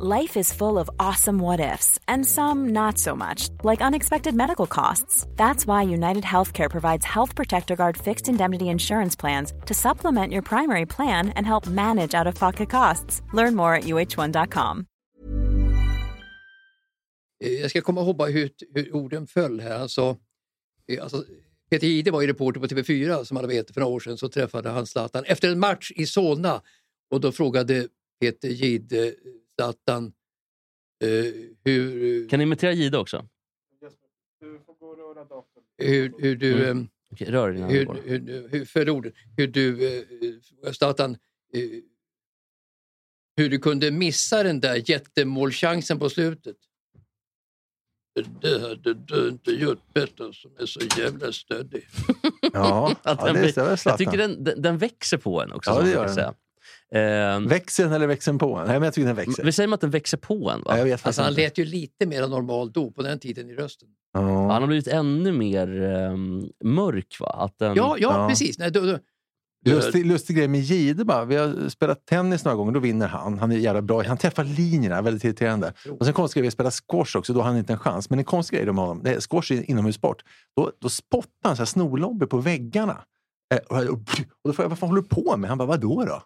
Life is full of awesome what ifs, and some not so much, like unexpected medical costs. That's why United Healthcare provides Health Protector Guard fixed indemnity insurance plans to supplement your primary plan and help manage out of pocket costs. Learn more at uh1.com. Eh, jag ska komma ihåg hur, hur orden föll här. Alltså, eh, alltså, Peter Jihde var ju reporter på TV4 som alla vet för några år sedan. Så träffade han Zlatan efter en match i Solna och då frågade Peter Jihde eh, Zlatan eh, hur, Kan ni imitera Gide också? hur, hur du... Mm. eh, Okej, rör dina hur, hur, hur, hur, för orden, hur du, eh, Zlatan, eh, hur du kunde missa den där jättemålchansen på slutet. Det hade du inte gjort bättre som är så jävla stöddig. Ja, ja det är Jag tycker den, den, den växer på en också. Ja, det gör den. Ehm, Växer den eller växer den på en? Nej, men jag tycker den växer. vi säger att den växer på en. Va? Ja, jag vet Alltså, han inte. lät ju lite mer normal då, på den tiden i rösten. Han Ja. har blivit ännu mer ehm, mörk. Va? Att den, Ja, ja, Ja. precis. Nej, då, då, Lustig, lustig grej med Jihde bara. Vi har spelat tennis några gånger, då vinner han. Han är jävla bra. Han träffar linjerna, väldigt irriterande. Och sen konstig grej, vi spelar squash också, då har han inte en chans. Men en konstig grej med honom, det är squash är inomhussport. Då, då spottar han så här snorlobbor på väggarna. Eh, och då frågar jag, vad fan håller du på med? Han bara, vadå då?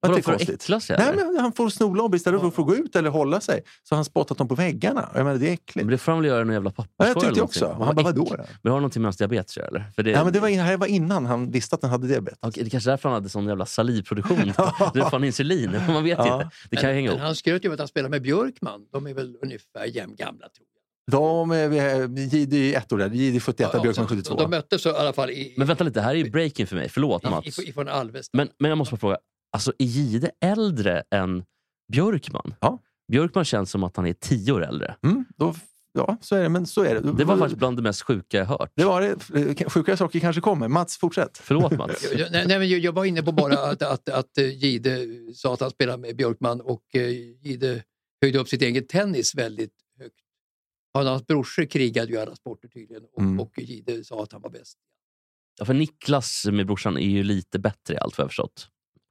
Vadå, för att konstigt? äckla sig? Nej, men han får snorlobb istället för att få gå ut eller hålla sig. Så har han spottat dem på väggarna. Jag menar, det är äckligt. Men det får han väl göra någon jävla Ja, papperskorg jag tyckte eller också. han bara, Vad vadå? Men det har någonting med hans diabetes att göra, eller? För det, Ja, men det var, in- det här var innan han visste att han hade diabetes. Okej, det är kanske är därför han hade sån jävla salivproduktion. Det får han insulin. Man vet Ja. inte. Det kan ju hänga men ihop. han skröt ju om att han spelar med Björkman. De är väl ungefär jämngamla tror jag. De är, är ett år där, är 71, Ja, Björkman så- 72. så De möttes i alla fall i, Men vänta lite, det här är ju breaking för mig. Förlåt i, Mats. i, ifrån Alvesta. Men, men jag måste bara fråga, alltså, är Gide äldre än Björkman? Ja. Björkman känns som att han är tio år äldre. Mm, då, ja, så är det. Men så är det. Det var faktiskt bland det mest sjuka jag hört. Det var det. Sjukare saker kanske kommer. Mats, fortsätt. Förlåt Mats. Jag- Nej, nej, men jag var inne på bara att, att, att eh, Gide sa att han spelade med Björkman och eh, Gide höjde upp sitt eget tennis väldigt högt. Han och hans brorsor krigade ju alla sporter tydligen och, Mm. och Gide sa att han var bäst. Ja, för Niklas med brorsan är ju lite bättre i allt vad jag förstått.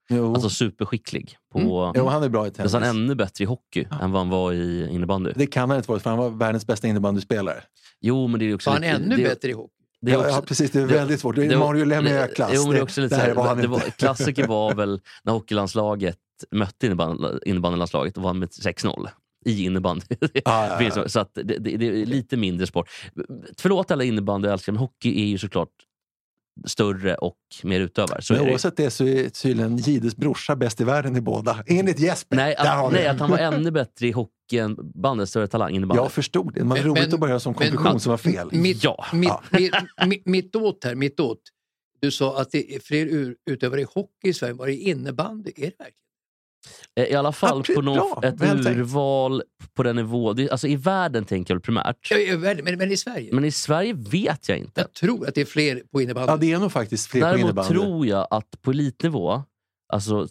Jo. Alltså superskicklig. På, Mm. jo, han är bra i tennis. Nästan ännu bättre i hockey än vad han var i innebandy. Det kan han inte vara, för han var världens bästa innebandyspelare. Jo, men det är ju också Var han lite- ännu det, bättre i hockey? Det är Ja, också, ja, precis. Det är det- väldigt svårt. Det är Mario Lemieux-klass. Jo, men det är också lite det här var han det var, klassiker var väl när hockeylandslaget mötte innebandy- innebandylandslaget och vann med 6-0 i innebandy. Ja, ja, ja. Så- Så att det, det, det är lite mindre sport. Förlåt alla innebandyälskare, men hockey är ju såklart större och mer utövare. Så är Men oavsett det så är tydligen Jides brorsa bäst i världen i båda. Enligt Jesper. Nej, att, nej, att han var ännu bättre i hockey än bandet, större talang innebandy. Jag förstod det. Man Men- roligt men- att börja som men- konklusion som var fel. Mitt, Ja. mitt, Ja. mitt, mitt, mitt åt här, mitt åt. Du sa att det är fler utövare i hockey i Sverige än vad det är i innebandy. Är det verkligen? Eh, I alla fall Ja, på någon, bra. ett Väl tänkt. urval på den nivå. Alltså I världen tänker jag primärt. Ja, i världen, Men, men i Sverige? Men i Sverige vet jag inte. jag tror att det är fler på innebandy. Ja, det är nog faktiskt fler på Däremot innebandy. tror jag att på elitnivå, alltså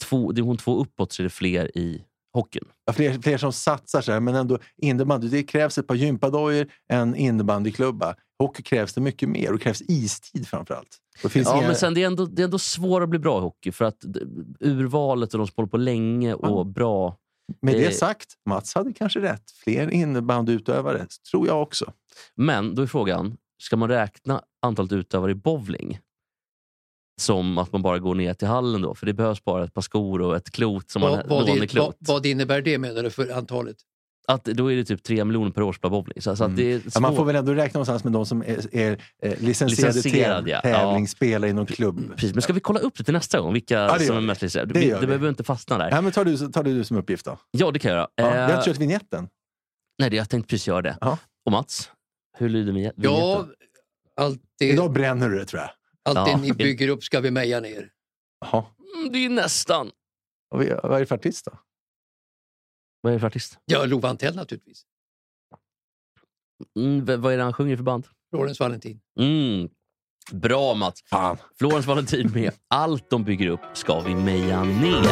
två, division två uppåt, så är det fler i hockeyn. Ja, fler, fler som satsar så här, men ändå innebandy. Det krävs ett par gympadojor, en innebandyklubba. Hockey krävs det mycket mer och det krävs istid framförallt. Det finns Ja, inga... men sen det är, ändå, det är ändå svårt att bli bra i hockey för att urvalet och de som håller på länge och bra. Med eh, det sagt, Mats hade kanske rätt. Fler innebandyutövare, tror jag också. Men då är frågan, ska man räkna antalet utövare i bowling som att man bara går ner till hallen då? För det behövs bara ett par skor och ett klot som man vad, vad, det, låneklot. vad, vad innebär det menar du för antalet? Att, då är det typ tre miljoner per år att spela bowling. Så, så att det är Mm. Ja, man får väl ändå räkna någonstans med de som är, är eh, licensierade Licensierad, ja. tävlingsspelare i någon klubb. Precis, men ska vi kolla upp det till nästa gång? Vilka Ja, som är mest licensierade? Det Vi- Det vi. behöver inte fastna där. Ja, men tar, du, tar du som uppgift då? Ja, det kan jag göra. Ja, vi har Eh, inte kört vignetten. nej, jag tänkte precis göra det. Ja. Och Mats, hur lyder vi? Ja, allt det, Idag bränner du det tror jag. allt det Ja. ni bygger upp ska vi meja ner. Jaha. Mm, Det är nästan. Och vi- Vad är det för artist då? Vad är det för artist? Ja, Love Antell naturligtvis. Mm, v- vad är det han sjunger för band? Florence Valentin. Mm. Bra Mats! Fan. Florence Valentin med Allt de bygger upp ska vi meja ner.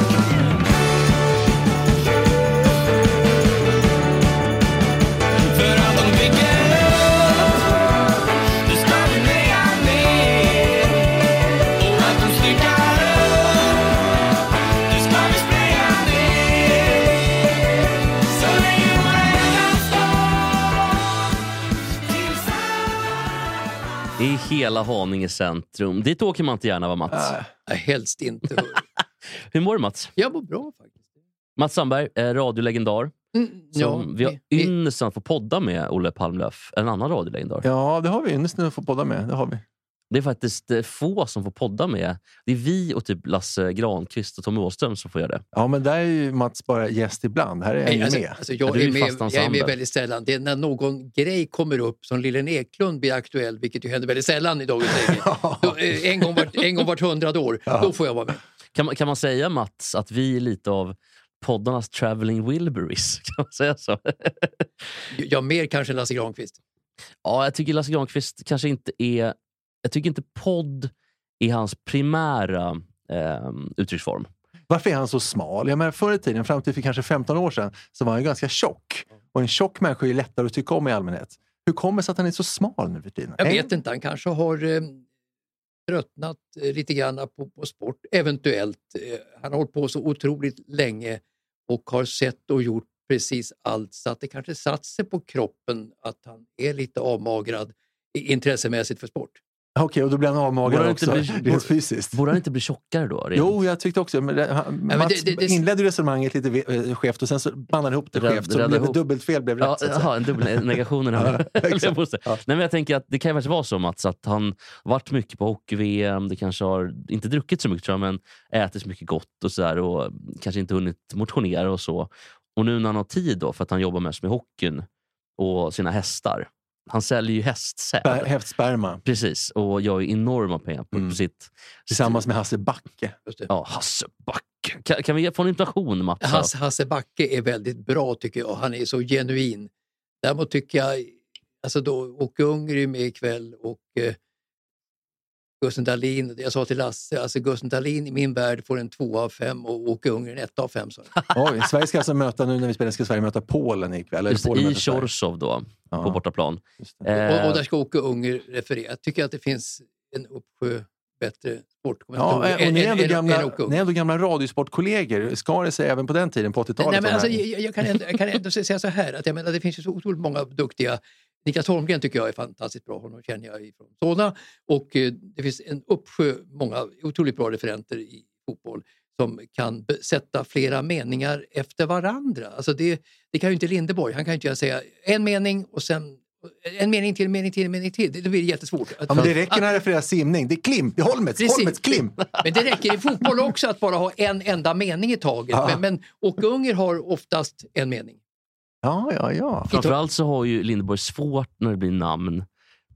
Hela Haninge centrum. Dit åker man inte gärna va Mats? Äh, helst inte. Hur mår du Mats? Jag mår bra faktiskt. Mats Sandberg, eh, radiolegendar. Mm, Som vi har ynnesten att få podda med Olle Palmlöf, en annan radiolegendar. ja, det har vi ynnesten att få podda med. Det har vi. Det är faktiskt eh, få som får podda med. Det är vi och typ Lasse Granqvist och Tommy Åström som får göra det. Ja, men där är ju Mats bara gäst ibland. Här är Nej, ju alltså, med. alltså, Ja, jag, är med, jag är med väldigt sällan. Det är när någon grej kommer upp som Lillen Eklund blir aktuell, vilket ju händer väldigt sällan i dagens läge. Eh, en, gång vart, en gång vart hundrade år, då får jag vara med. Kan, man- kan man säga Mats att vi är lite av poddarnas traveling Wilburys? Kan man säga så? Jag mer kanske än Lasse Granqvist. ja, jag tycker Lasse Granqvist kanske inte är... Jag tycker inte podd är hans primära eh, uttrycksform. Varför är han så smal? Jag menar, förr i tiden, fram till för kanske 15 år sedan, så var han ju ganska tjock. Och en tjock människa är lättare att tycka om i allmänhet. Hur kommer det sig att han är så smal nu för tiden? Jag vet inte, han kanske har eh, tröttnat eh, lite grann på, på sport, eventuellt. Eh, han har hållit på så otroligt länge och har sett och gjort precis allt så att det kanske satt sig på kroppen att han är lite avmagrad i- intressemässigt för sport. Okej, och då blir han han också, bli- rent fysiskt. Borde han inte bli tjockare då? rent? Jo, jag tyckte också. Men han, men Mats det- det- det- inledde resonemanget lite eh, skevt och sen så bandade han ihop det skevt. Så det blev ihop. dubbelt fel blev rätt. Ja, jaha, en dubbel negationen. här. Ja, Ja. Nej, men jag tänker att det kan ju faktiskt vara så Mats, att han varit mycket på hockey-VM, det kanske har, inte druckit så mycket tror jag, men ätit så mycket gott och sådär och kanske inte hunnit motionera och så. Och nu när han har tid då, för att han jobbar mest med hockeyn och sina hästar. Han säljer ju hästsäd. Häftsperma Precis, och gör ju enorma pengar på, Mm. på sitt... tillsammans med Hasse Backe. Ja, Hasse Backe. Kan, kan vi få en intonation Mats? Hasse, Hasse Backe är väldigt bra tycker jag. Han är så genuin. Däremot tycker jag, alltså då, Åke Unger är med ikväll och eh, Gusten Dahlin, jag sa till Lasse, alltså Gusten Dahlin i min värld får en två av fem och Åke Unger en ett av fem. sa jag. Oj, Sverige ska alltså möta, nu när vi spelar, ska Sverige möta Polen ikväll. eller Just, Polen I. Tjorsov då, Ja, på bortaplan. Eh, Och, och där ska Åke Unger referera. Jag tycker att det finns en uppsjö bättre sportkommentatorer Ja, och ni är, ändå än- gamla, än Åke Unger. ni är ändå gamla radiosportkollegor. Skar det sig även på den tiden, på 80-talet? Nej, men alltså, jag, jag, kan ändå, jag kan ändå säga så här, att jag menar, det finns ju så otroligt många duktiga Niklas Holmgren tycker jag är fantastiskt bra, honom känner jag ifrån Solna. Och eh, det finns en uppsjö, många otroligt bra referenter i fotboll som kan sätta flera meningar efter varandra. Alltså det, det kan ju inte Lindeborg, han kan ju inte säga en mening och sen en mening till, en mening till, en mening till. Det, blir jättesvårt. Att- Ja, men det räcker när det refererar simning. Det är Klimp, det är Holmets, Precis. Holmets Klimp. Men det räcker i fotboll också att bara ha en enda mening i taget. Ja. Men, men Åke Unger har oftast en mening. Ja, ja, ja. Framförallt så har ju Lindeborg svårt när det blir namn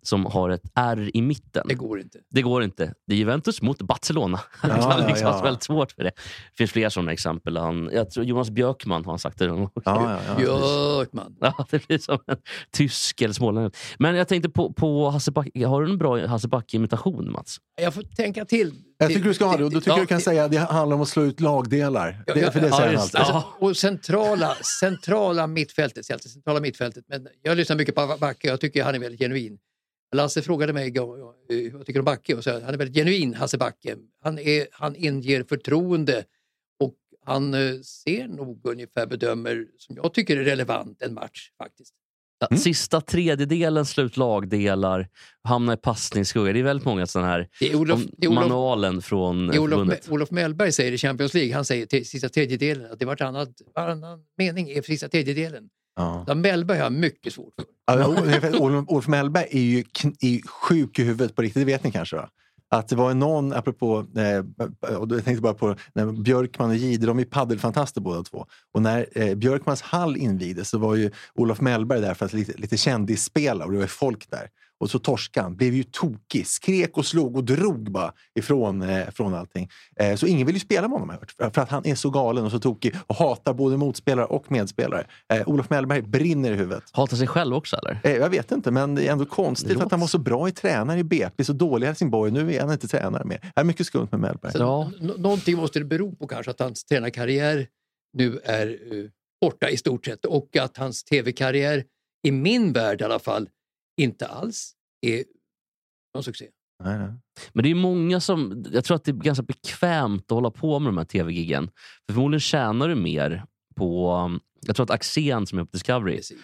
som har ett R i mitten. Det går inte. Det går inte. Det är Juventus mot Barcelona. Ja, Han har ja, liksom ja. haft väldigt svårt för det. Det finns fler sådana exempel. Han, jag tror Jonas Björkman har han sagt det ja, ja, ja. Björkman. Ja, det blir som en tysk eller smålänning. Men jag tänkte på, på Hasse Backe. Har du en bra Hasse Backe-imitation, Mats? Jag får tänka till. Jag tycker du ska ha det. Och då tycker Ja, du kan säga att det handlar om att slå ut lagdelar. Ja, Det, ja, för det ja, säger han just alltid. det. Alltså, och centrala, centrala mittfältet, centrala mittfältet. Men jag lyssnar mycket på Backe jag tycker han är väldigt genuin. Lasse frågade mig eh, vad jag tycker om Backe och sa han är väldigt genuin, Hasse Backe. Han, är, han inger förtroende och han eh, ser nog ungefär, bedömer, som jag tycker är relevant, en match faktiskt. Mm. Sista tredjedelen, slut lagdelar, hamna i passningsskugga. Det är väldigt många sådana här... Det är Olof, om det är Olof, manualen från det är Olof, förbundet. Olof Mellberg säger i Champions League, han säger till sista tredjedelen att det var annat, varannan mening i sista tredjedelen. Ja. Ja, Mellberg har jag mycket svårt för. Ja, Olof- Mellberg är ju är sjuk i huvudet på riktigt, det vet ni kanske? Va? Att det var någon, apropå, eh, och jag tänkte bara på när Björkman och Jihde, de är paddelfantaster båda två. Och när eh, Björkmans hall invigdes så var ju Olof Mellberg där för att lite, lite kändisspela och det var folk där. Och så torskade han, blev ju tokig, skrek och slog och drog bara ifrån eh, från allting. Eh, så ingen vill ju spela med honom hört, för- att han är så galen och så tokig och hatar både motspelare och medspelare. Eh, Olof Mellberg brinner i huvudet. Hatar sig själv också eller? Eh, Jag vet inte, men det är ändå konstigt Det att han var så bra i tränare i BP, så dålig i Helsingborg. Nu är han inte tränare mer. Det är mycket skumt med Mellberg. Så Ja. någonting måste det bero på kanske att hans tränarkarriär nu är eh, borta i stort sett och att hans tv-karriär, i min värld i alla fall, inte alls är någon succé. Nej, nej. Men det är många som... Jag tror att det är ganska bekvämt att hålla på med de här tv-giggen. För förmodligen tjänar du mer på... Jag tror att Axén som är på Discovery Precis.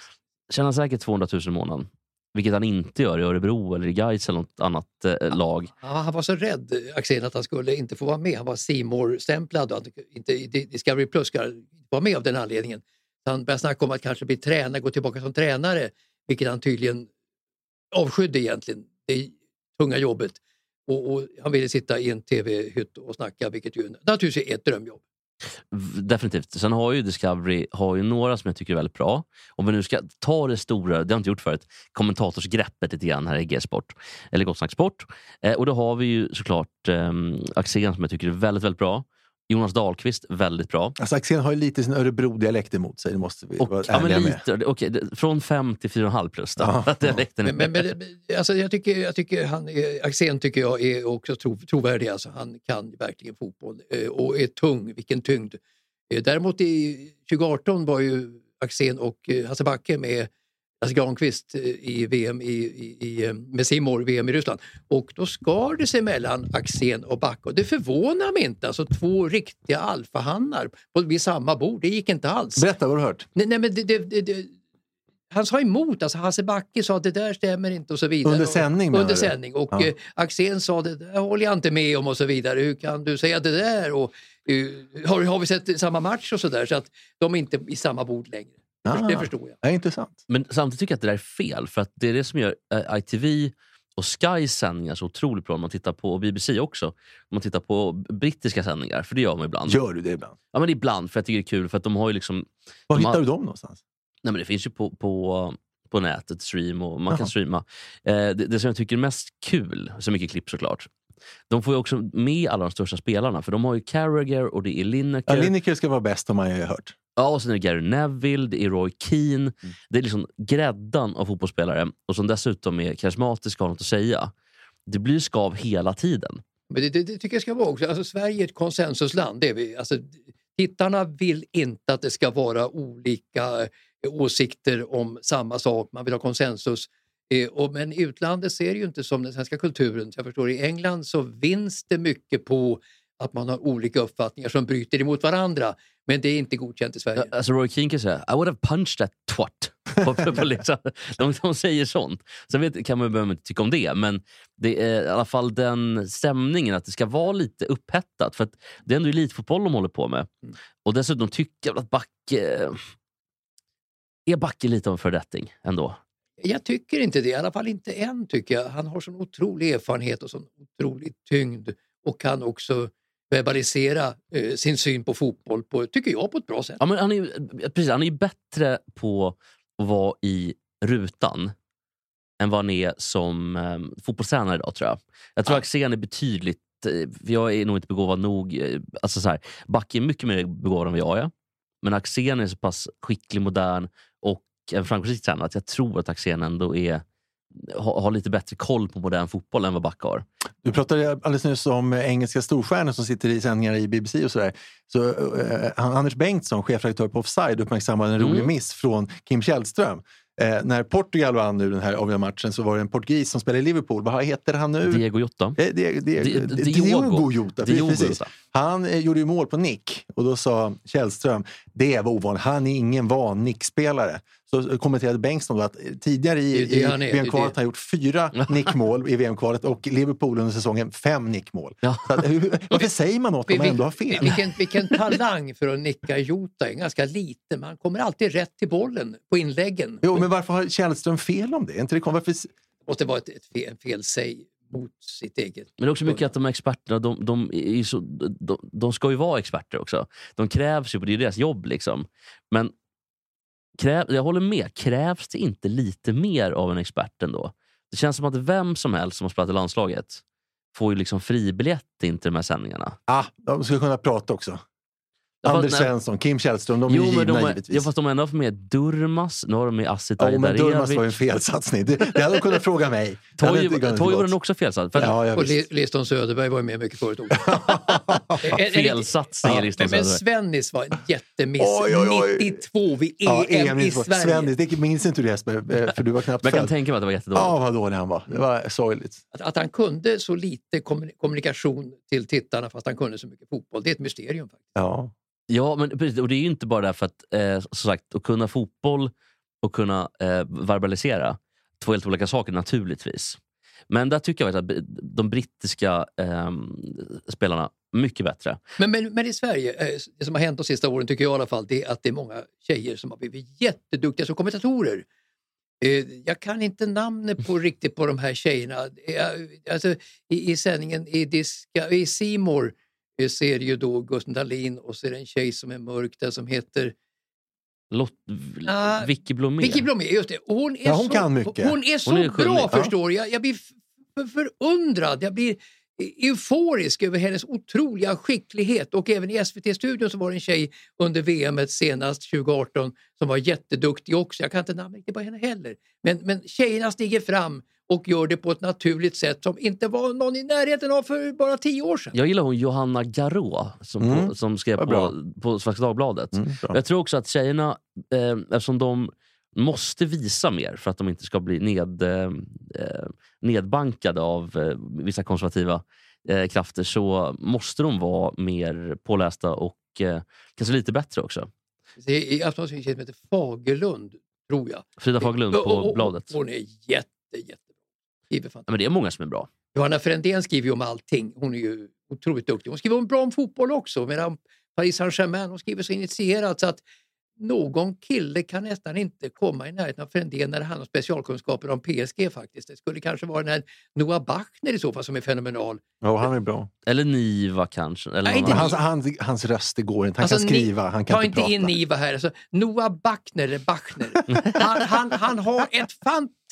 tjänar säkert 200 000 i månaden. Vilket han inte gör i Örebro eller i Gais eller något annat eh, lag. Han, han var så rädd, Axén, att han skulle inte få vara med. Han var C stämplad och att inte i Discovery Plus ska vara med av den anledningen. Så han började snacka om att kanske bli tränare, gå tillbaka som tränare, vilket han tydligen avskydde egentligen. Det tunga jobbet. Och, och han ville sitta i en tv-hytt och snacka, vilket ju naturligtvis är ett drömjobb. Definitivt. Sen har ju Discovery har ju några som jag tycker är väldigt bra. Om vi nu ska ta det stora, det har jag inte gjort förut, kommentatorsgreppet lite grann här i G-sport. Eller Gott Snack Sport. Eh, och då har vi ju såklart eh, Axén som jag tycker är väldigt, väldigt bra. Jonas Dahlqvist, väldigt bra. Alltså Axén har ju lite sin Örebro-dialekt emot sig, det måste vi Och, vara ja, men med. lite, okej, det- från 5 till 4,5 plus. Då, Ja. att dialekten är Men, men, men alltså jag tycker, jag tycker han, är- Axén tycker jag är också tro, trovärdig. Alltså han kan verkligen fotboll eh, och är tung. Vilken tyngd. Eh, Däremot i 2018 var ju Axén och eh, Hasse Backe med Lasse Granqvist eh, i VM i, i, eh, med Simor VM i Ryssland. Och då skar det sig mellan Axén och Backe. Och det förvånar mig inte. Alltså två riktiga alfahannar vid samma bord. Det gick inte alls. Berätta vad du hört. Nej, nej, men det, det, det, han sa emot, alltså Hasse Backe sa att det där stämmer inte och så vidare. Under sändning, menar Under sändning. Och Ja. eh, Axén sa det där håller jag inte med om och så vidare. Hur kan du säga det där? Och, har, har vi sett samma match och så där? Så att de är inte i samma bord längre. Ah. Det förstår jag. Ja, intressant. Men samtidigt tycker jag att det där är fel. För att det är det som gör eh, ITV och Skys sändningar så otroligt bra. Om man tittar på och BBC också. Om man tittar på brittiska sändningar. För det gör man ibland. Gör du det ibland? Ja, men ibland, för jag tycker det är kul. För att de har ju liksom... Var hittar har- du dem någonstans? Nej, men det finns ju på, på, på nätet, stream och man kan Jaha. streama. Eh, det, det som jag tycker är mest kul, så mycket klipp såklart. De får ju också med alla de största spelarna. För de har ju Carragher och det är Lineker. Ja, Lineker ska vara bäst har man ju hört. Ja, och sen är det Gary Neville, det är Roy Keane. Mm. Det är liksom gräddan av fotbollsspelare och som dessutom är karismatiska och har något att säga. Det blir skav hela tiden. Men det, det, det tycker jag ska vara också. Alltså, Sverige är ett konsensusland. Det är vi. Alltså, tittarna vill inte att det ska vara olika eh, åsikter om samma sak. Man vill ha konsensus. Eh, och, men i utlandet ser det ju inte som den svenska kulturen. Så jag förstår, I England så vinns det mycket på att man har olika uppfattningar som bryter emot varandra. Men det är inte godkänt i Sverige. Alltså Roy Keane kan säga I would have punched that twat. Liksom, de, de säger sånt. Sen vet, kan man behöver inte tycka om det, men det är i alla fall den stämningen att det ska vara lite upphettat. För det är ändå elitfotboll de håller på med. Mm. Och dessutom tycker jag att Backe... Är Backe lite av en föredetting ändå? Jag tycker inte det, i alla fall inte än tycker jag. Han har sån otrolig erfarenhet och sån otrolig tyngd och kan också verbalisera eh, sin syn på fotboll på, tycker jag, på ett bra sätt. Ja, men han, är, precis, han är bättre på att vara i rutan än vad han är som eh, fotbollstränare idag tror jag. Jag tror Ja. Axén är betydligt, eh, jag är nog inte begåvad nog. eh, Alltså så här, Backe är mycket mer begåvad än vad jag är. Men Axén är så pass skicklig, modern och en framgångsrik tränare att jag tror att Axén ändå är, har, har lite bättre koll på modern fotboll än vad Backe har. Du pratade alldeles nyss om engelska storstjärnor som sitter i sändningar i BBC och sådär. Så, eh, Anders Bengtsson, chefredaktör på Offside, uppmärksammade en rolig Mm. miss från Kim Källström. Eh, när Portugal vann nu den här avgörande matchen så var det en portugis som spelar i Liverpool. Vad heter han nu? Diego Jota. Eh, det, det, Di- det, Diogo. Diogo Jota. Diogo precis. Jota. Han eh, gjorde ju mål på nick och då sa Källström, det var ovanligt, han är ingen van nickspelare. Så eh, kommenterade Bengtsson att eh, tidigare i, i VM-kvalet har han gjort fyra nickmål i VM-kvalet och Liverpool under säsongen fem nickmål. Ja. Att, hur, varför säger man något om man ändå har fel? Vilken, vilken talang för att nicka Jota, ganska liten, men han kommer alltid rätt till bollen på inläggen. Jo, men varför har Källström fel om det? Inte det kon- varför, Det måste vara ett, ett fel, fel säg mot sitt eget. Men det är också mycket att de här experterna, de, de, så, de, de ska ju vara experter också. De krävs ju, det är deras jobb. liksom. Men kräv, jag håller med, krävs det inte lite mer av en expert ändå? Det känns som att vem som helst som har spelat i landslaget får ju liksom fribiljett in till de här sändningarna. ah, de skulle kunna prata också. Fast Anders Svensson, Kim Källström, de är Jo, givna de är, givetvis. ja, fast de har ändå haft med Durmas, nu har de med Asit Ja, men Ajdarevic. var ju en felsatsning. Det, det hade de kunnat fråga mig. Det hade inte Toivo gått. Toivo var den också felsatt. För Ja, ja, Och Liston Söderberg var ju med mycket förut också. Felsatsning i Ja, listan. men, men Svennis var en jättemiss. Oj, oj, oj. 92 vid Ja, EM EM i 92. Sverige. Svennis, det minns inte du Jesper, eh, för du var knappt Men jag kan tänka mig att det var jättedåligt. Ja, vad dålig han var. Det var sorgligt. Att, att han kunde så lite kommun- kommunikation till tittarna fast han kunde så mycket fotboll, det är ett mysterium. faktiskt. Ja. Ja, men precis, och det är ju inte bara därför att, eh, som sagt, att kunna fotboll och kunna eh, verbalisera. två helt olika saker naturligtvis. Men där tycker jag att de brittiska eh, spelarna mycket bättre. Men, men, men i Sverige, eh, det som har hänt de sista åren tycker jag i alla fall, det är att det är många tjejer som har blivit jätteduktiga som kommentatorer. Eh, Jag kan inte namnet på riktigt på de här tjejerna. Eh, Alltså, i, I sändningen i Diska, i C Eh, ser ju då Gusten Dahlin och så är det en tjej som är mörk där som heter Lot, Ah, Vicky Blomé. Vicky Blomé. Just det. Och Hon är Ja, hon så, kan mycket. Hon är så Hon är bra ja. förstår du. jag. Jag blir för, förundrad. Jag blir euforisk över hennes otroliga skicklighet. Och även i SVT-studion så var det en tjej under VM senast 2018 som var jätteduktig också. Jag kan inte namnet på henne heller. Men, men tjejerna stiger fram och gör det på ett naturligt sätt som inte var någon i närheten av för bara tio år sedan. Jag gillar hon Johanna Garå som, Mm. på, som skrev på, på Svenska Dagbladet. Mm. Jag tror också att tjejerna, eh, eftersom de måste visa mer för att de inte ska bli ned, eh, eh, nedbankade av eh, vissa konservativa eh, krafter så måste de vara mer pålästa och eh, kanske lite bättre också. Det är i Aftonbladet en tjej som heter Fagerlund, tror jag. Frida Fagerlund Och- på och- och- bladet. Hon är jätte, jättebra. Skriver men det är många som är bra. Johanna Frändén skriver ju om allting. Hon är ju otroligt duktig. Hon skriver om bra om fotboll också. Medan Paris Saint-Germain hon skriver så initierat så att någon kille kan nästan inte komma i närheten av Frändén när det handlar om specialkunskaper om PSG faktiskt. Det skulle kanske vara den här Noah Bachner i så fall som är fenomenal. Ja, han är bra. Eller Niva kanske. Eller Nej, inte hans, hans, hans röst går inte. Han Alltså, kan ni- skriva, han kan Ta inte inte in prata. Niva här. Alltså, Noah Bachner, eller Bachner. Han, han, han har ett fantastiskt,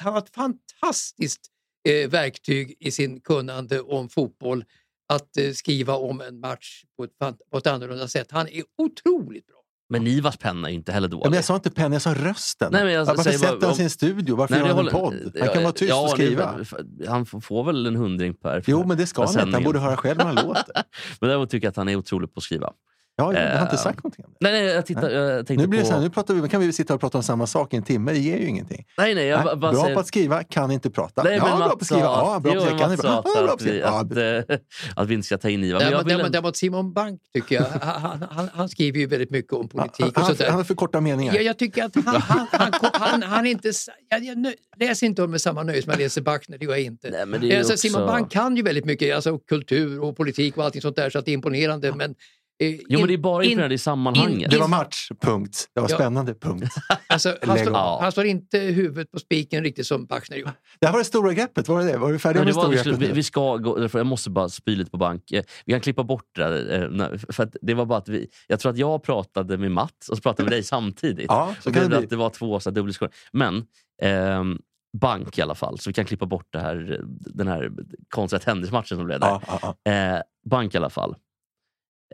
han har ett fantastiskt eh, verktyg i sin kunnande om fotboll att eh, skriva om en match på ett, på ett annorlunda sätt. Han är otroligt bra. Men Nivas penna är inte heller Ja, dålig. men jag sa inte pennan, jag sa rösten. Nej, men jag Varför säger sätter bara- han sin studio? Varför Nej, gör han en håller- podd? Han kan vara tyst ja, och skriva. Han f- får väl en hundring per Jo, men det ska han inte. Han borde höra själv hur han låter. Men däremot tycker jag att han är otrolig på att skriva. Ja, jag har inte Eh, sagt någonting om det. Nej, nej, jag, tittar, jag Nu, blir det på... så här, nu pratar vi, kan vi sitta och prata om samma sak i en timme, det ger ju ingenting. Nej, nej, jag Nej, bara, bra säger... på att skriva, kan inte prata. Nej, ja, men bra på att skriva. Ja, bra på att skriva. Kan inte prata. Ja, bra på att, att skriva. Ja, att, att vi inte ska ta in jag Däremot, vill däremot, däremot Simon Bank tycker jag, han, han, han skriver ju väldigt mycket om politik och han, sånt han, där. han har för korta meningar. Ja, jag tycker att han, han, han, han, han inte... Jag, jag nö- läser inte om med samma nöje som jag läser Bachner, det gör jag inte. Nej, men det är alltså, också... Simon Bank kan ju väldigt mycket, alltså kultur och politik och allting sånt där så att det är imponerande. Men, eh, Jo, men det är in- bara in- i sammanhanget. Det var match, punkt. Det var Ja. spännande, punkt. Alltså, han, står, av. han står inte huvudet på spiken riktigt som Bachner gjorde. Det här var det stora greppet, var det det? Var du färdig med det var, stora greppet? vi, vi ska gå, jag måste bara spy lite på bank. Eh, Vi kan klippa bort det där. eh, För att det var bara att vi, jag tror att jag pratade med Mats och så pratade med dig samtidigt. Ja, så Så kan det bli. att det var två dubbelskor. Men ehm, bank i alla fall, så vi kan klippa bort det här, den här konstiga tennismatchen som blev där. Ja, ja, ja. Eh, bank i alla fall.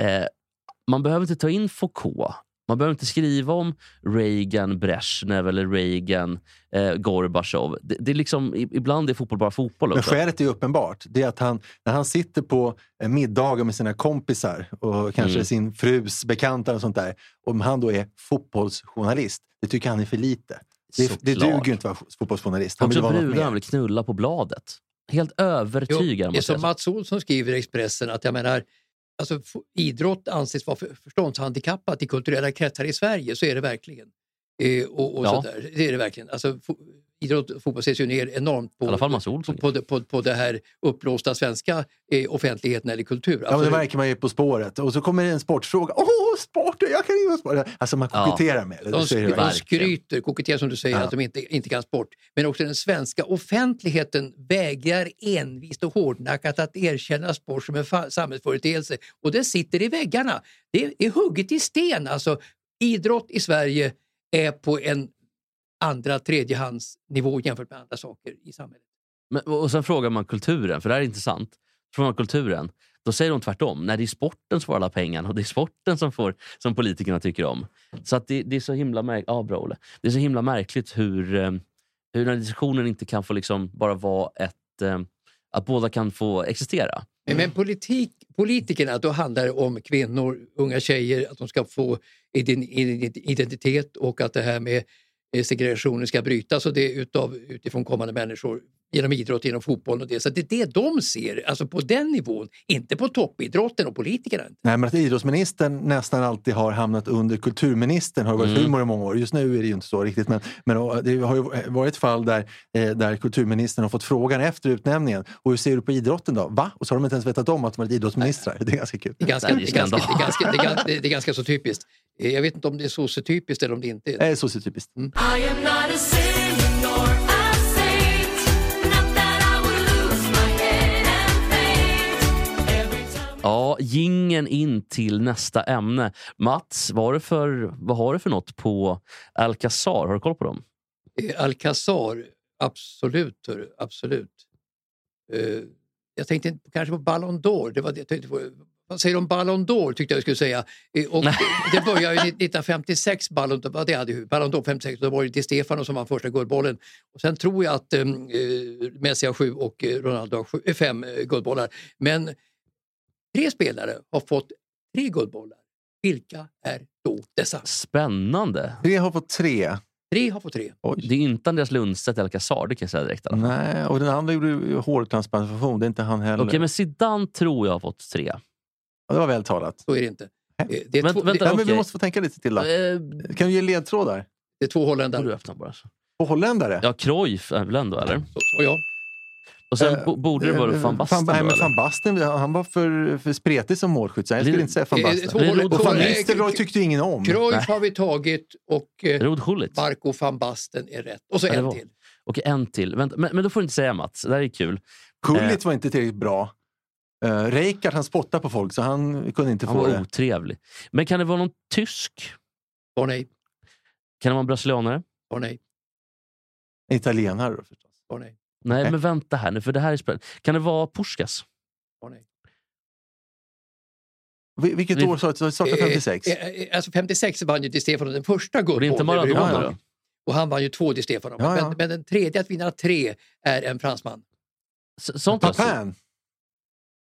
Eh, man behöver inte ta in Foucault. Man behöver inte skriva om Reagan, Brezhnev eller Reagan, eh, Gorbachev. Det, det är liksom, ibland är fotboll bara fotboll Men också. skälet är uppenbart. Det är att han, när han sitter på eh, middagar med sina kompisar och kanske Mm. sin frus bekanta och sånt där. Om han då är fotbollsjournalist, det tycker han är för lite. Det, det duger inte att vara fotbollsjournalist. Han vill vara brudarna mer. vill knulla på bladet. Helt övertygad om det är att det är som. Mats Olsson skriver i Expressen att jag menar, alltså, idrott anses vara för- förståndshandikappat i kulturella kretsar i Sverige, så är det verkligen. Eh, och, och Ja. sådär. Det är det verkligen. Alltså, fo- idrott och fotboll ses ju ner enormt på, på, på, på, på det här uppblåsta svenska eh, offentligheten eller kultur. Ja, men det märker man ju på spåret. Och så kommer det en sportfråga. Åh, sport! Jag kan inte sport! Alltså man Ja. koketterar med det. De, det de skryter, koketterar som du säger, Ja. att de inte, inte kan sport. Men också den svenska offentligheten vägrar envist och hårdnackat att erkänna sport som en samhällsföreteelse. Och det sitter i väggarna. Det är, är hugget i sten. Alltså, idrott i Sverige är på en andra, tredjehandsnivå jämfört med andra saker i samhället. Men, och sen frågar man kulturen, för det här är intressant. Frågar man kulturen, då säger de tvärtom. Nej, det är sporten som får alla pengarna och det är sporten som, får, som politikerna tycker om. Så att det, det är så himla märk- ja, bra, Olle. Det är så himla märkligt hur, eh, hur den här diskussionen inte kan få liksom bara vara ett... Eh, att båda kan få existera. Men, men politik, politikerna, då handlar det om kvinnor, unga tjejer, att de ska få i din identitet och att det här med eh, segregationen ska brytas och det utav, utifrån kommande människor genom idrott, genom fotboll och det. Så det är det de ser, alltså på den nivån, inte på toppidrotten och politikerna. Nej, men att idrottsministern nästan alltid har hamnat under kulturministern har varit Mm. humor i många år. Just nu är det ju inte så riktigt, men, men det har ju varit fall där, eh, där kulturministern har fått frågan efter utnämningen. Och hur ser du på idrotten då? Va? Och så har de inte ens vetat om att de varit idrottsministrar. Det är ganska kul. Det är ganska, Det är det ju är ganska, det skandal. är ganska, det är ganska, det är ganska så typiskt. Eh, Jag vet inte om det är sociotypiskt eller om det inte är Det är sociotypiskt. I Ja, gingen in till nästa ämne. Mats, vad har du för, vad har du för något på Alcazar? Har du koll på dem? Eh, Alcazar, absolut. absolut. Eh, jag tänkte kanske på Ballon d'Or. Det var det jag tänkte på. Vad säger du om Ballon d'Or tyckte jag skulle säga. Eh, Och det började ju 1956, Ballon d'Or, det hade ju, Ballon d'Or 56, då var det Di Stefano som vann första guldbollen. Och sen tror jag att eh, Messi har sju och Ronaldo har sju, fem guldbollar. Men tre spelare har fått tre guldbollar. Vilka är då dessa? Spännande. Tre har fått tre. Tre har fått tre. Oj. Det är inte Andreas Lundstedt i Alcazar, det kan jag säga direkt. alla. Nej, och den andra gjorde hårtransplantation. Det är inte han heller. Okej, men Zidane tror jag har fått tre. Ja, det var väl talat. Så är det inte. Eh, Det är, Vänt- två, vänta, det, Ja, men vi måste få tänka lite till då. Eh, Kan du ge ledtrådar? det är två får du holländare. öppna bara. så. Och holländare? Ja, Cruyff är väl ändå, eller? Så, så ja. Och sen Eh, bo- borde det vara Eh, van Basten nej, men van Basten, han var för, för spretig som målskytt. så Jag skulle inte säga van Eh, Basten. Rod- Och van Nistelrooy tyckte ingen om. Cruyff har vi tagit och eh. Marco van Basten är rätt. Och så Ja, en var- till. Okej, en till. Vänta, men, men då får du inte säga Mats. Det här är kul. Gullit var inte tillräckligt bra. Uh, Reikard han spottade på folk så han kunde inte Han få var det. otrevlig. Men kan det vara någon tysk? Svar nej. Kan det vara en brasilianare? Svar nej. Italienare då förstås. Svar nej. Nej, Nej. men vänta här nu, för det här är spännande. Kan det vara Puskas? Svar nej. Vil- Vilket Det- år sa du? Startade 56? Eh, eh, Alltså 56 vann ju Di Stefano den första Och det är guldbollen. inte Maradona då? Och han vann ju två Di Stefano. Ja, ja. Men, men den tredje att vinna tre är en fransman. S- Sånt alltså. Papin?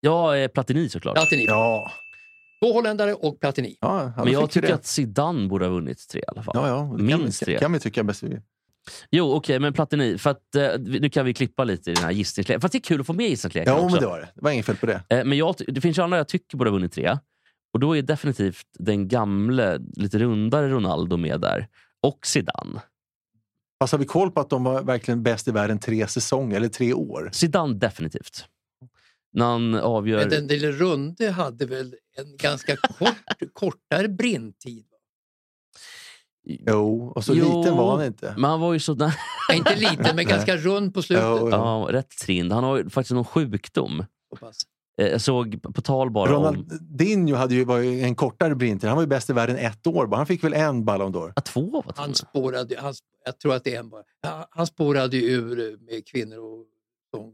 Ja, eh, Platini såklart. Platini. Ja. Två holländare och Platini. ja Men jag tycker det. att Zidane borde ha vunnit tre i alla fall. Ja, ja. Minst kan, tre. vi- kan vi tycka bäst vi. Jo, okej, men Platini. För att, eh, nu kan vi klippa lite i den här gissningsleken. Fast det är kul att få med gissningsleken Ja, också. men det var det. Det var inget fel på det. Eh, Men jag, det finns ju andra jag tycker borde ha vunnit tre. Och då är definitivt den gamle, lite rundare Ronaldo med där. Och Zidane. Fast har vi koll på att de var verkligen bäst i världen tre säsonger, eller tre år? Zidane definitivt. När han avgör... Men den lille Runde hade väl en ganska kort, kortare brintid? Jo, och så Jo, liten var han inte. Men han var ju så... Ja, inte liten, men ganska rund på slutet. Jo, jo. ja, rätt trind. Han har ju faktiskt någon sjukdom. Pass. Eh, Jag såg på tal bara om... Ronaldinho hade ju, var ju en kortare brintid. Han var ju bäst i världen ett år bara. Han fick väl en Ballon d'Or. Ja, två var det Han spårade, han, jag tror att det är en bara. Han- Han spårade ju ur eh, med kvinnor och sång.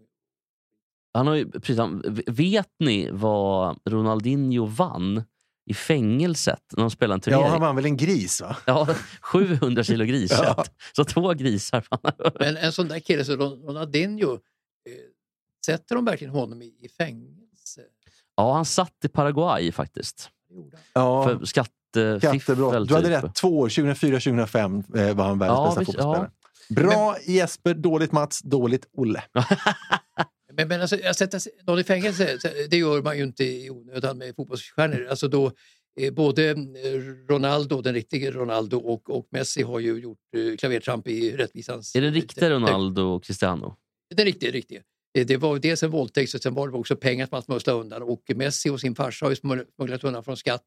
Han har ju, precis, han, vet ni vad Ronaldinho vann i fängelset när de spelade en Ja, turnering? han vann väl en gris va? Ja, 700 kilo griskött. Ja. Så två grisar. Men en sån där kille som Ron- Ronaldinho, eh, sätter de verkligen honom i, i fängelse? Ja, han satt i Paraguay faktiskt. Ja, För skattefiffel. skattebrott. Du hade typ. rätt. Två år. 2004-2005 eh, var han världens Ja, bästa visst, fotbollsspelare. Bra Jesper, dåligt Mats, dåligt Olle. Men, men alltså, att sätta någon i fängelse, det gör man ju inte i onödan med fotbollsstjärnor. Alltså då, eh, både eh, Ronaldo, den riktiga Ronaldo och, och Messi har ju gjort eh, klavertramp i rättvisans... Är det riktiga Ronaldo och Cristiano? Den riktiga, riktiga. Det var dels en våldtäkt och sen var det också pengar som man smusslade undan. Och Messi och sin farsa har ju smuggl- smugglat undan från skatt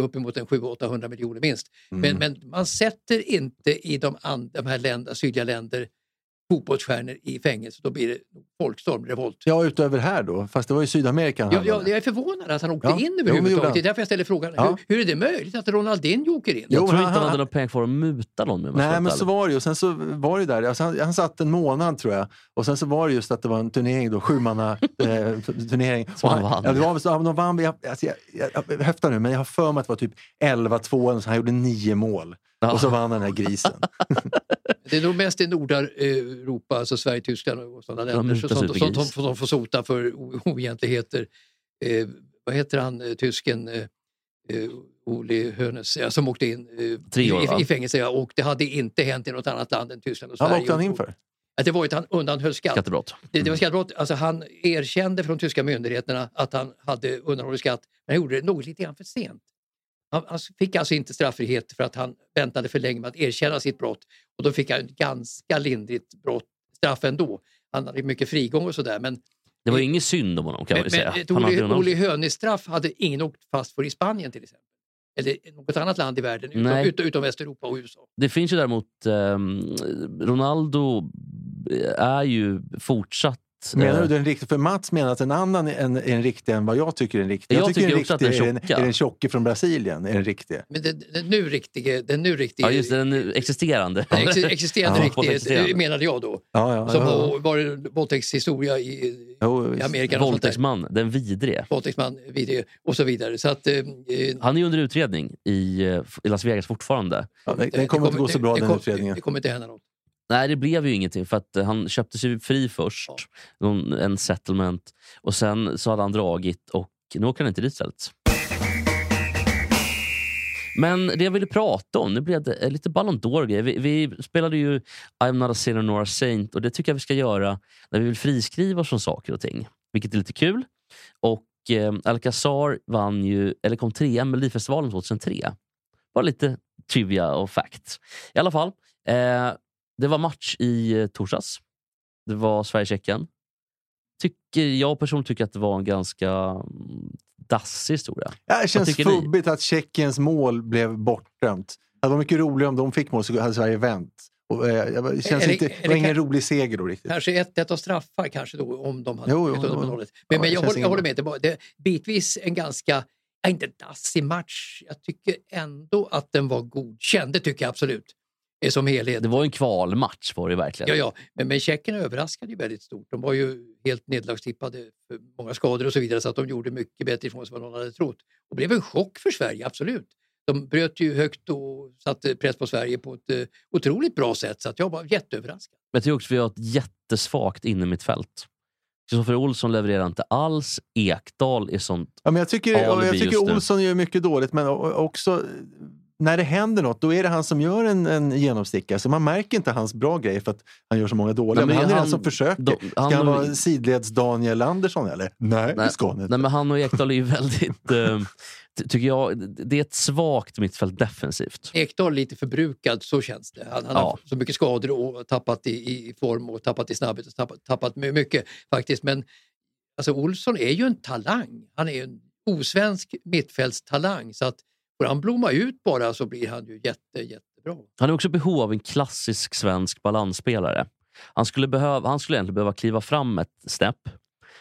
uppemot en 700-800 miljoner minst. Mm. Men, men man sätter inte i de, and, de här länder, sydliga länder fotbollsstjärnor i fängelse. Då blir det folkstorm, revolt. Ja, utöver här då. Fast det var i Sydamerika han Ja, ja, jag är förvånad att han åkte Ja, in jo, överhuvudtaget. Det är därför jag ställer frågan. Ja. Hur, hur är det möjligt att Ronaldinho åker in? Jo, Jag tror han- inte han han- hade någon pengar för att muta någon med. Nej, men så var det ju. Och sen så var det där. Alltså han, han satt en månad tror jag. Och sen så var det just att det var en turnering då, sjumanna eh, turnering. Och han vann. Ja, det var, så, ja, de vann, jag, alltså, jag, jag, jag höftar nu, men jag har för mig att det var typ 11-2, eller så han gjorde nio mål. Ja. Och så vann den här grisen. Det är nog mest i Nordeuropa, alltså Sverige, Tyskland och sådana De länder som, som, som, får sota för oegentligheter. Eh, vad heter han, eh, tysken? Eh, eh, Ole Hoeneß, ja, som åkte in eh, år, i, i fängelse. Ja, och det hade inte hänt i något annat land än Tyskland och Sverige. vad åkte han in för? Att det var att han undanhöll skatt. Skattebrott. Det, det var skattebrott. Alltså han erkände från tyska myndigheterna att han hade undanhållit skatt, men han gjorde det något lite grann för sent. Han, han fick alltså inte straffrihet för att han väntade för länge med att erkänna sitt brott och då fick han ett ganska lindrigt brott, straff ändå. Han hade mycket frigång och sådär men, Det var ju ingen synd om honom kan man men, säga. men ett undan- Olle Hönes-straff hade ingen åkt fast för i Spanien till exempel. Eller något annat land i världen utom, Nej. utom, utom Västeuropa och USA. Det finns ju däremot, ehm, Ronaldo är ju fortsatt... Menar eh, du den riktiga? För Mats menar att en annan är en, en riktig än vad jag tycker är en riktig. Jag tycker den också att riktiga den är tjocka- är den tjocke från Brasilien är den riktiga. Men den, den nu riktige, den nu riktige Ja, just det, den nu existerande. den ex, existerande Ja, riktige existerande. menade jag då. Ja, ja, Som ja, har varit våldtäktshistoria i, Jo, i Amerika. Våldtäktsman, den vidrige. Våldtäktsman video och så vidare. Så att, eh, eh, Han är under utredning i, eh, i Las Vegas fortfarande. Ja, den, den kommer det inte gå så bra det, den kom- utredningen. Det kommer inte hända något. Nej, det blev ju ingenting för att eh, han köpte sig fri först. En settlement. Och sen så hade han dragit och nu åker han inte dit istället. Men det jag ville prata om, nu blev det lite Ballon d'Or vi, vi spelade ju I'm not a sinner nor a saint och det tycker jag vi ska göra när vi vill friskriva oss från saker och ting. Vilket är lite kul. Och eh, Alcazar vann ju, eller kom trea i Melodifestivalen 2003. Bara lite trivia och fact. I alla fall, eh, det var match i eh, torsdags. Det var Sverige-Tjeckien. Tycker, jag personligen tycker att det var en ganska mm, dassig historia. Ja, det känns ni? fubbigt att Tjeckiens mål blev bortdömt. Det var mycket roligare om de fick mål så hade Sverige vänt. Och, eh, det känns Eller- inte, det var ingen kan- rolig seger då riktigt. Kanske ett, ett av straffar kanske då om de hade Jo, jo, under med nollet. Ja, Men, men det jag, håller, jag håller med. Det var det, bitvis en ganska, ja, inte dassig match. Jag tycker ändå att den var godkänd. Det tycker jag absolut. Som helhet. Det var en kvalmatch var det verkligen. Ja, ja. Men, men Tjeckien överraskade ju väldigt stort. De var ju helt nedlagstippade för många skador och så vidare så att de gjorde mycket bättre ifrån sig än vad någon hade trott. Och blev en chock för Sverige, absolut. De bröt ju högt och satte press på Sverige på ett eh, otroligt bra sätt så att jag var jätteöverraskad. Men jag tycker också att vi har ett jättesvagt innermittfält. Kristoffer Olsson levererar inte alls. Ekdal är sånt... Ja, men jag tycker, jag tycker. Olsson gör mycket dåligt, men också när det händer något, då är det han som gör en, en genomstickare. Så man märker inte hans bra grejer för att han gör så många dåliga. Nej, men men han är han- den som försöker. Ska han han och- vara sidleds-Daniel Andersson eller? Nej, det ska han inte. Nej, men han och Ekdal är ju väldigt... eh, ty- tycker jag, det är ett svagt mittfält defensivt. Ekdal lite förbrukad, så känns det. Han, han Ja. har så mycket skador och tappat i, i form och tappat i snabbhet och tappat, tappat my- mycket faktiskt. Men alltså, Olsson är ju en talang. Han är en osvensk mittfältstalang så att får han blomma ut bara så blir han ju jätte, jättebra. Han är också i behov av en klassisk svensk balansspelare. Han skulle, behöva, han skulle egentligen behöva kliva fram ett snäpp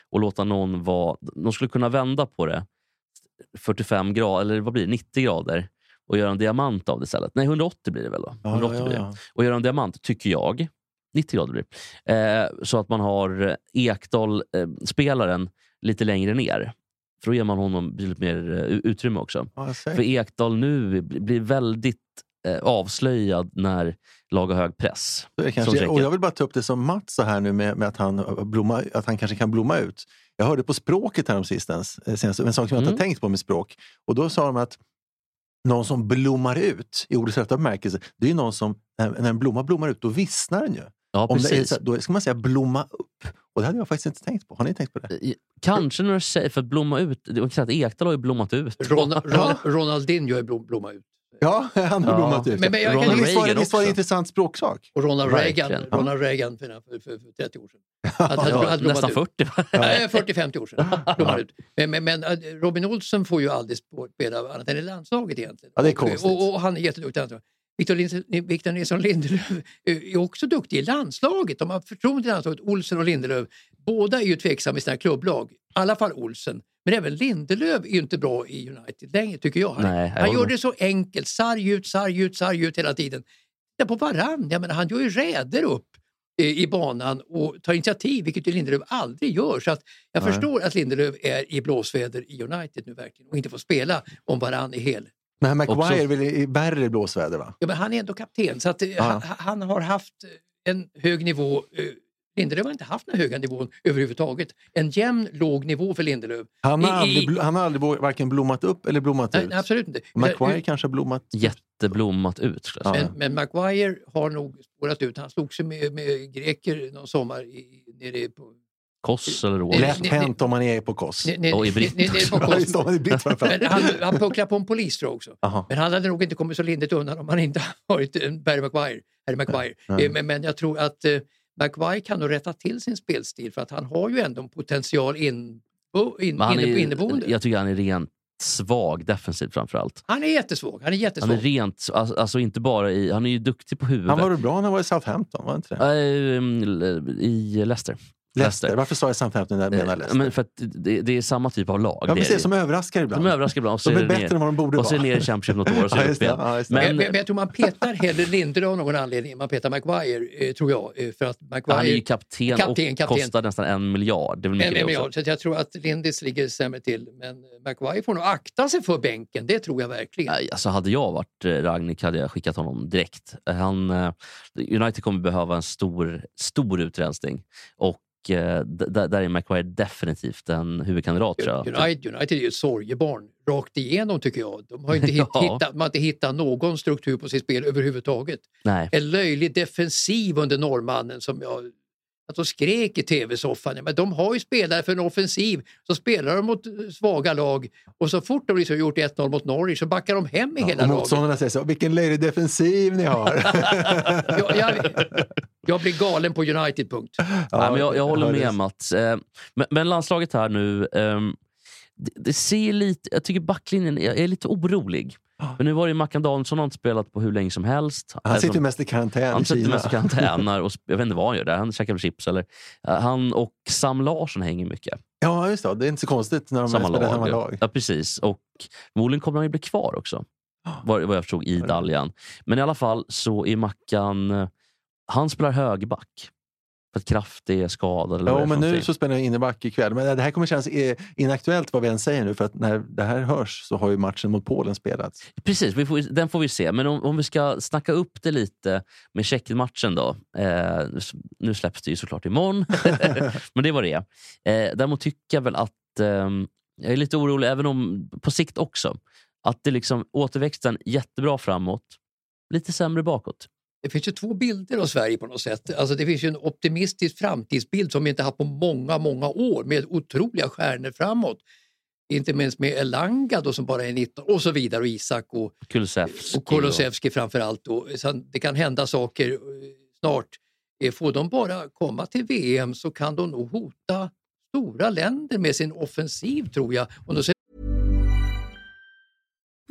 och låta någon vara... De skulle kunna vända på det 45 grader, eller vad blir det, 90 grader och göra en diamant av det istället. Nej, 180 blir det väl? Då? Ja, 180 ja, blir det. ja. Och göra en diamant, tycker jag. 90 grader blir det. Eh, så att man har Ekdal-spelaren lite längre ner. För då ger man honom betydligt mer eh, utrymme också. Ja. För Ekdal nu blir väldigt eh, avslöjad när lag har hög press. Kanske. Och jag vill bara ta upp det som Mats sa här nu med, med att, han blomma, att han kanske kan blomma ut. Jag hörde på språket här sistens, eh, senast, en sak som jag inte Mm. har tänkt på med språk. Och då sa de att någon som blommar ut i ordets rätta bemärkelse, det är någon som, när en blomma blommar ut, då vissnar den ju. Ja, Om det är, precis. så, då ska man säga blomma upp. Och det hade jag faktiskt inte tänkt på. Har ni tänkt på det? I- Kanske när du säger för att blomma ut. Det var inte att Ekdal har ju blommat ut. Ron, Ron, Ronaldinho är blom, blomma ut. Ja, han har Ja. blommat ut. Men- men jag kan- Men visst var det, Reagan visst var det en också. intressant språksak? Och Ronald Verkligen. Reagan, Ja. Ronald Reagan för, för, för, för 30 år sedan. Hade, hade, Ja, hade blommat nästan ut. 40. va? Nej, 40-50 år sedan. blommar ut. Men, men, men äh, Robin Olsen får ju aldrig spela annat än i landslaget egentligen. Ja, det är och, konstigt. och, och han är jätteduktig. i landslaget. Victor, Nilsson Lindelöf är också duktig i landslaget. De har förtroende i landslaget, Olsen och Lindelöf. Båda är ju tveksamma i sina klubblag. I alla fall Olsen. Men även Lindelöf är ju inte bra i United längre tycker jag. Han, Nej, jag han gör det så enkelt. Sarg ut, sarg ut, sarg ut hela tiden. Titta på varann. Jag menar, han gör ju räder upp eh, i banan och tar initiativ, vilket Lindelöf aldrig gör. Så att jag Nej. förstår att Lindelöf är i blåsväder i United nu verkligen och inte får spela om varann är hel. Men Maguire Också- är värre blåsväder? va? Ja, men han är ändå kapten så att, eh, Ja. han, han har haft en hög nivå eh, Lindelöf har inte haft någon höga nivå överhuvudtaget. En jämn, låg nivå för Lindelöf. Han har I- aldrig, han har aldrig varken blommat upp eller blommat Nej, ut. absolut inte. Maguire kanske har blommat Jätteblommat ut. Säga. Men, men Maguire har nog spårat ut. Han slog sig med, med greker någon sommar i, nere på... Koss eller Rål. Lätt hänt om man är på koss. Och i britt. är han, han pucklade på en polis tror jag också. Jaha. Men han hade nog inte kommit så lindrigt undan om han inte varit Barry Maguire. Harry Maguire. Nej. Eh, Men, men jag tror att eh, Maguire kan nog rätta till sin spelstil för att han har ju ändå en potential in, in, han inne, är, inneboende. jag tycker han är rent svag defensivt framförallt. Han är jättesvåg. Han är Han jättesvåg. är rent, alltså, alltså inte bara i, han är ju duktig på huvudet. Han var väl bra när han var i Southampton? Var inte det? Ehm, I Leicester. Leicester. Varför sa jag Southampton när jag menar Eh, Leicester? Men för att det, det är samma typ av lag. ja, det. som överraskar ibland. De överraskar ibland. Och så De är det bättre ner- än vad de borde Och så är vara. det ner i Championship något år och så är Ja, det upp igen. Ja. Men, Men jag tror man petar hellre Lindelöf av någon anledning man petar Maguire, eh, tror jag. Eh, för att Maguire... han är ju kapten, Kapten, och kapten. kostar nästan en miljard. Det är väl men, också. jag, så jag tror att Lindis ligger sämre till. Men Maguire får nog akta sig för bänken, det tror jag verkligen. Nej, Alltså hade jag varit Ragnik hade jag skickat honom direkt. Han, United kommer behöva en stor, stor utrensning. Och eh, d- d- där är Maguire definitivt en huvudkandidat. tror jag. United, United är ju ett sorgebarn rakt igenom tycker jag. De har inte hitt, Ja. hittat, man har inte hittat någon struktur på sitt spel överhuvudtaget. Nej. En löjlig defensiv under norrmannen som jag att de skrek i tv-soffan. Men de har ju spelare för en offensiv. Så spelar de mot svaga lag och så fort de liksom gjort 1-0 mot Norwich så backar de hem i Ja, hela och laget. motståndarna säger så, vilken löjlig defensiv ni har. Jag, jag, jag blir galen på United, punkt. Nej, men jag, jag håller med. Mats. Eh, Men, men landslaget här nu, ehm, det, det ser lite, jag tycker backlinjen, jag är lite orolig. För nu var det ju Mackan Danielsson har inte spelat på hur länge som helst. Han sitter Alltså, mest i karantän han i sitter mest i karantän och jag vet inte vad han gör där. Han käkar chips eller... Eh, Han och Sam Larsson hänger mycket. Ja, just det. Det är inte så konstigt när de Samma spelar lag. samma ja. lag. Ja, precis. Och förmodligen kommer han ju bli kvar också. Vad, vad jag förstod i Ja. Daljan. Men i alla fall så är Mackan... eh, Han spelar högerback. För att Kraft är skadad. Eller Ja, men nu så spelar jag inneback ikväll. Men det här kommer kännas eh, inaktuellt vad vi än säger nu. För att när det här hörs så har ju matchen mot Polen spelats. Precis, får, den får vi se. Men om, om vi ska snacka upp det lite med Tjeckien-matchen då. Eh, nu släpps det ju såklart imorgon, men det var det. Eh, däremot tycker jag väl att ehm, jag är lite orolig, även om på sikt också, att det liksom återväxten jättebra framåt, lite sämre bakåt. Det finns ju två bilder av Sverige på något sätt. Alltså det finns ju en optimistisk framtidsbild som vi inte haft på många, många år med otroliga stjärnor framåt. Inte minst med Elanga då, som bara är 19 och så vidare och Isak och, Kulusevski. och Kulusevski framför allt. Då. Sen, det kan hända saker eh, snart. Eh, Får de bara komma till VM så kan de nog hota stora länder med sin offensiv tror jag. Och då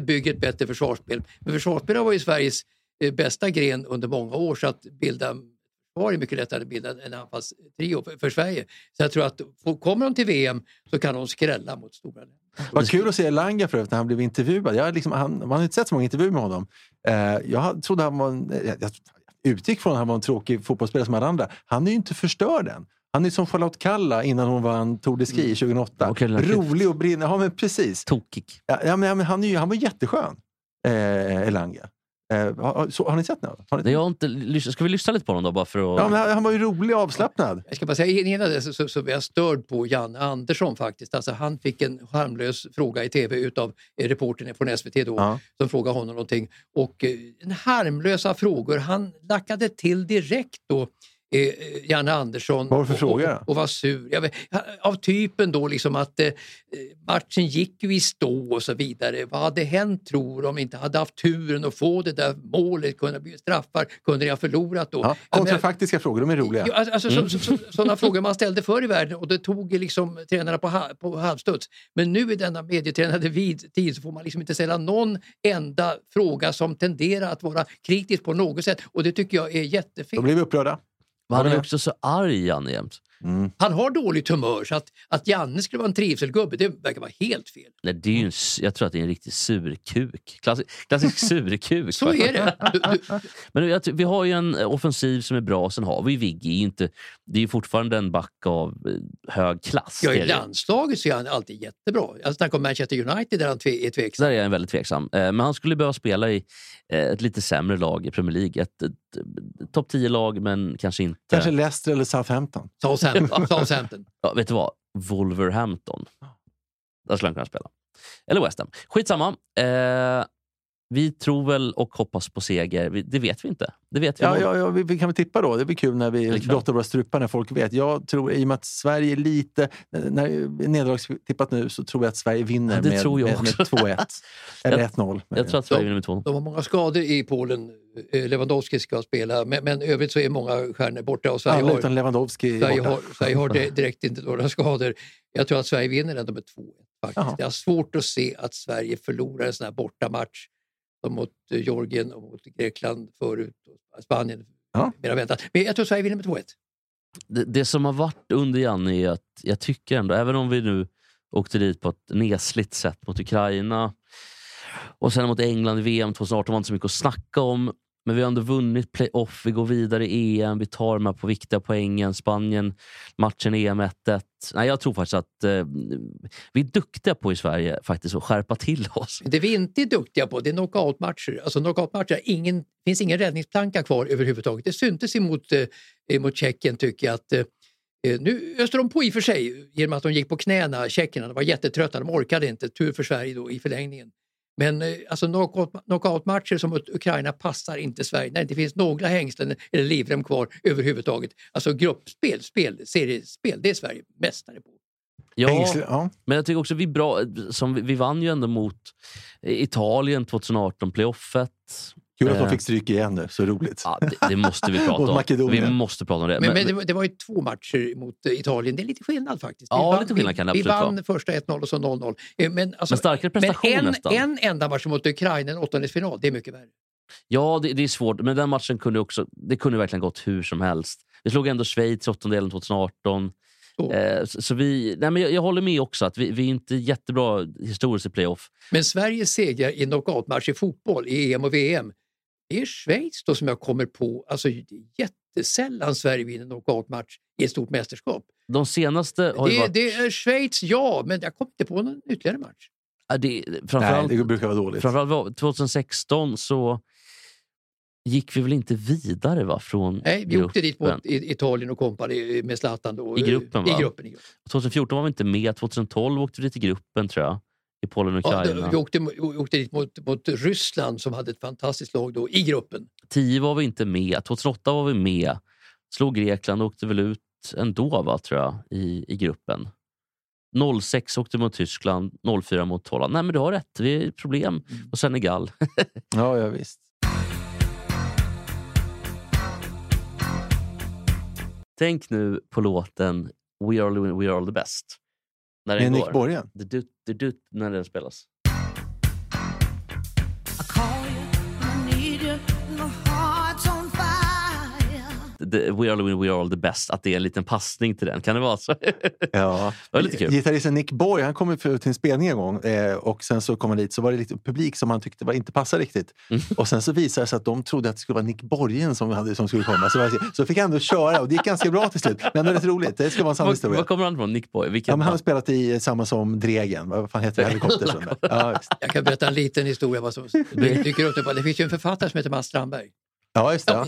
Bygg ett bättre försvarsspel. Men försvarsspel var ju Sveriges eh, bästa gren under många år så att bilda var det mycket lättare att bilda en anfallstrio för, för Sverige. Så jag tror att kommer de till VM så kan de skrälla mot stora länder. Vad kul att se Elanga för övrigt när han blev intervjuad. Jag liksom, han, man har inte sett så många intervjuer med honom. Eh, jag trodde han var en, eh, jag, jag utgick från att han var en tråkig fotbollsspelare som alla andra. Han är ju inte förstörd än. Han är som Charlotte Kalla innan hon vann Tour de Ski 2008. Och Carolina Klüft. Rolig och brinnande. Ja, men precis. Tokig. Ja, men, ja, men han, är han var jätteskön, eh, Elanga. Eh, har, så, har ni sett den? Har ni Nej, Jag har inte, ska vi lyssna lite på honom då? Bara för att... Ja, men han var ju rolig och avslappnad. Jag ska bara säga innan det så, så, jag störd på Janne Andersson faktiskt. Alltså, han fick en harmlös fråga i tv utav eh, reportern från SVT då, Ja. som frågade honom någonting. Och eh, en harmlösa frågor. Han lackade till direkt då. Eh, Janne Andersson Vad var det för och, fråga då? och, och var sur. Jag vet, av typen då liksom att eh, matchen gick ju i stå och så vidare. Vad hade hänt tror om vi inte hade haft turen att få det där målet, kunde bli straffar, kunde ni ha förlorat då? Ja, kontrafaktiska frågor, de är roliga. Alltså, alltså, så, så, så, sådana frågor man ställde förr i världen och det tog liksom tränarna på, ha, på halvstuds. Men nu i denna medietränade vid tid så får man liksom inte ställa någon enda fråga som tenderar att vara kritisk på något sätt och det tycker jag är jättefel. De blev upprörda. Men han är också så arg, Janne, jämt. Mm. Han har dåligt humör så att, att Janne skulle vara en trivselgubbe det verkar vara helt fel. Nej, det är en, jag tror att det är en riktig surkuk. Klassisk, klassisk surkuk. Så är det. Men jag, vi har ju en offensiv som är bra. Sen har vi är Inte, det är ju fortfarande en back av eh, hög klass. ja, I landslaget så är han alltid jättebra. Jag snackar om Manchester United där han tve, är tveksam. Där är jag väldigt tveksam. Eh, Men han skulle behöva spela i eh, ett lite sämre lag i Premier League. Ett topp 10-lag, men kanske inte... Kanske Leicester eller Southampton. Southampton. Southampton. Ja, vet du vad? Wolverhampton. Där skulle han kunna spela. Eller West Ham. Skitsamma. Eh, vi tror väl och hoppas på seger. Vi, det vet vi inte. Det vet vi Ja, ja, ja, vi, vi kan väl tippa då. Det blir kul när vi blottar våra strupar när folk vet. Jag tror, i och med att Sverige är lite... När nederlagstippat nu så tror jag att Sverige vinner Ja, det med, tror jag med, med också. 2-1. Eller Jag- 1-0. Jag tror att Sverige vinner med 2 De har många skador i Polen. Eh, Lewandowski ska spela, men, men övrigt så är många stjärnor borta och Sverige Alla har, utan Lewandowski är Sverige borta. har, Sverige har di- direkt inte några skador. Jag tror att Sverige vinner ändå med 2-1. faktiskt. Jaha. Jag har svårt att se att Sverige förlorar en sån här bortamatch som mot eh, Georgien och mot Grekland förut. Och Spanien Ja. mera väntat. Men jag tror Sverige vinner med 2-1. det, det som har varit under Janne är att jag tycker ändå, även om vi nu åkte dit på ett nesligt sätt mot Ukraina och sen mot England i VM 2018 var inte så mycket att snacka om. Men vi har ändå vunnit playoff, vi går vidare i EM, vi tar de här på viktiga poängen. Spanien, matchen EM 1-1. Nej, jag tror faktiskt att eh, vi är duktiga på i Sverige faktiskt att skärpa till oss. Det vi inte är duktiga på det är knockoutmatcher. Alltså knockoutmatcher, ingen, finns ingen räddningsplanka kvar överhuvudtaget. Det syntes emot, eh, mot Tjeckien tycker jag att eh, eh, nu öste de på i och för sig genom att de gick på knäna, tjeckerna. De var jättetrötta, de orkade inte. Tur för Sverige då i förlängningen. Men eh, alltså knockout, knockoutmatcher som Ukraina passar inte Sverige när det inte finns några hängslen eller livrem kvar överhuvudtaget. Alltså gruppspel, spel, seriespel, det är Sverige mästare på. Ja, ja. Men jag tycker också vi är bra. Som vi, vi vann ju ändå mot Italien 2018, playoffet. Kul att Eh. de fick stryk igen nu. Så roligt. Ja, det, det måste vi prata om. Vi måste prata om det. Men, Men- men det, var, det var ju två matcher mot eh, Italien. Det är lite skillnad faktiskt. Ja, vann, lite skillnad kan det vi, absolut vi vann första 1-0 och så 0-0. Eh, Men, alltså, Men starkare prestation men en, nästan. en enda match mot Ukraina, en åttondelsfinal, det är mycket värre. Ja, det, det är svårt. Men den matchen kunde också, det kunde verkligen gått hur som helst. Vi slog ändå Schweiz i åttondelen 2018. Så. Eh, så, så vi, nej men jag, jag håller med också att vi, vi är inte jättebra historiskt i playoff. Men Sveriges seger i knockoutmatch i fotboll i EM och VM, det är Schweiz då som jag kommer på. Alltså, det är jättesällan Sverige vinner knockoutmatch i ett stort mästerskap. De senaste har Det, varit... det är Schweiz, ja, men jag kommer inte på någon ytterligare match. ja, det, Nej, framförallt, det brukar vara dåligt. framförallt var- 2016 så gick vi väl inte vidare va, från Nej, vi gruppen. åkte dit mot I- Italien och kompani med Zlatan. Då, I gruppen, I va? gruppen, i gruppen. 2014 var vi inte med. 2012 åkte vi dit i gruppen tror jag. I Polen och Ja, Ukraina. då- vi åkte, vi åkte dit mot, mot Ryssland som hade ett fantastiskt lag då, i gruppen. 10 var vi inte med. 2008 var vi med. Slog Grekland och åkte väl ut ändå va, tror jag, i, i gruppen. 06 åkte mot Tyskland, 04 mot Holland. Nej men du har rätt, vi är problem. Och Senegal. Ja, ja, visst. Tänk nu på låten We are, we are all the best. När den Nick går. Borgen. Det dut, det dut, när den spelas. The, We are the we are all the best, att det är en liten passning till den. Kan det vara så? Ja. Det var lite kul. Gitarristen Nick Borg han kom för- till en spelning en gång eh, och sen så kom han dit så var det lite publik som han tyckte var, inte passade riktigt. Mm. Och sen så visade det sig att de trodde att det skulle vara Nick Borgen som, hade, som skulle komma. Så, var- så fick han ändå köra och det gick ganska bra till slut. Men det är rätt roligt. Det ska vara en sann Var, historia. var kommer han ifrån? Nick Boy? Vilken Ja, men han har spelat i samma som Dregen. Vad fan heter det? Helikopter. ja. Jag kan berätta en liten historia. Vad som dyker upp. Det finns ju en författare som heter Mats Strandberg. ja, just det. Ja.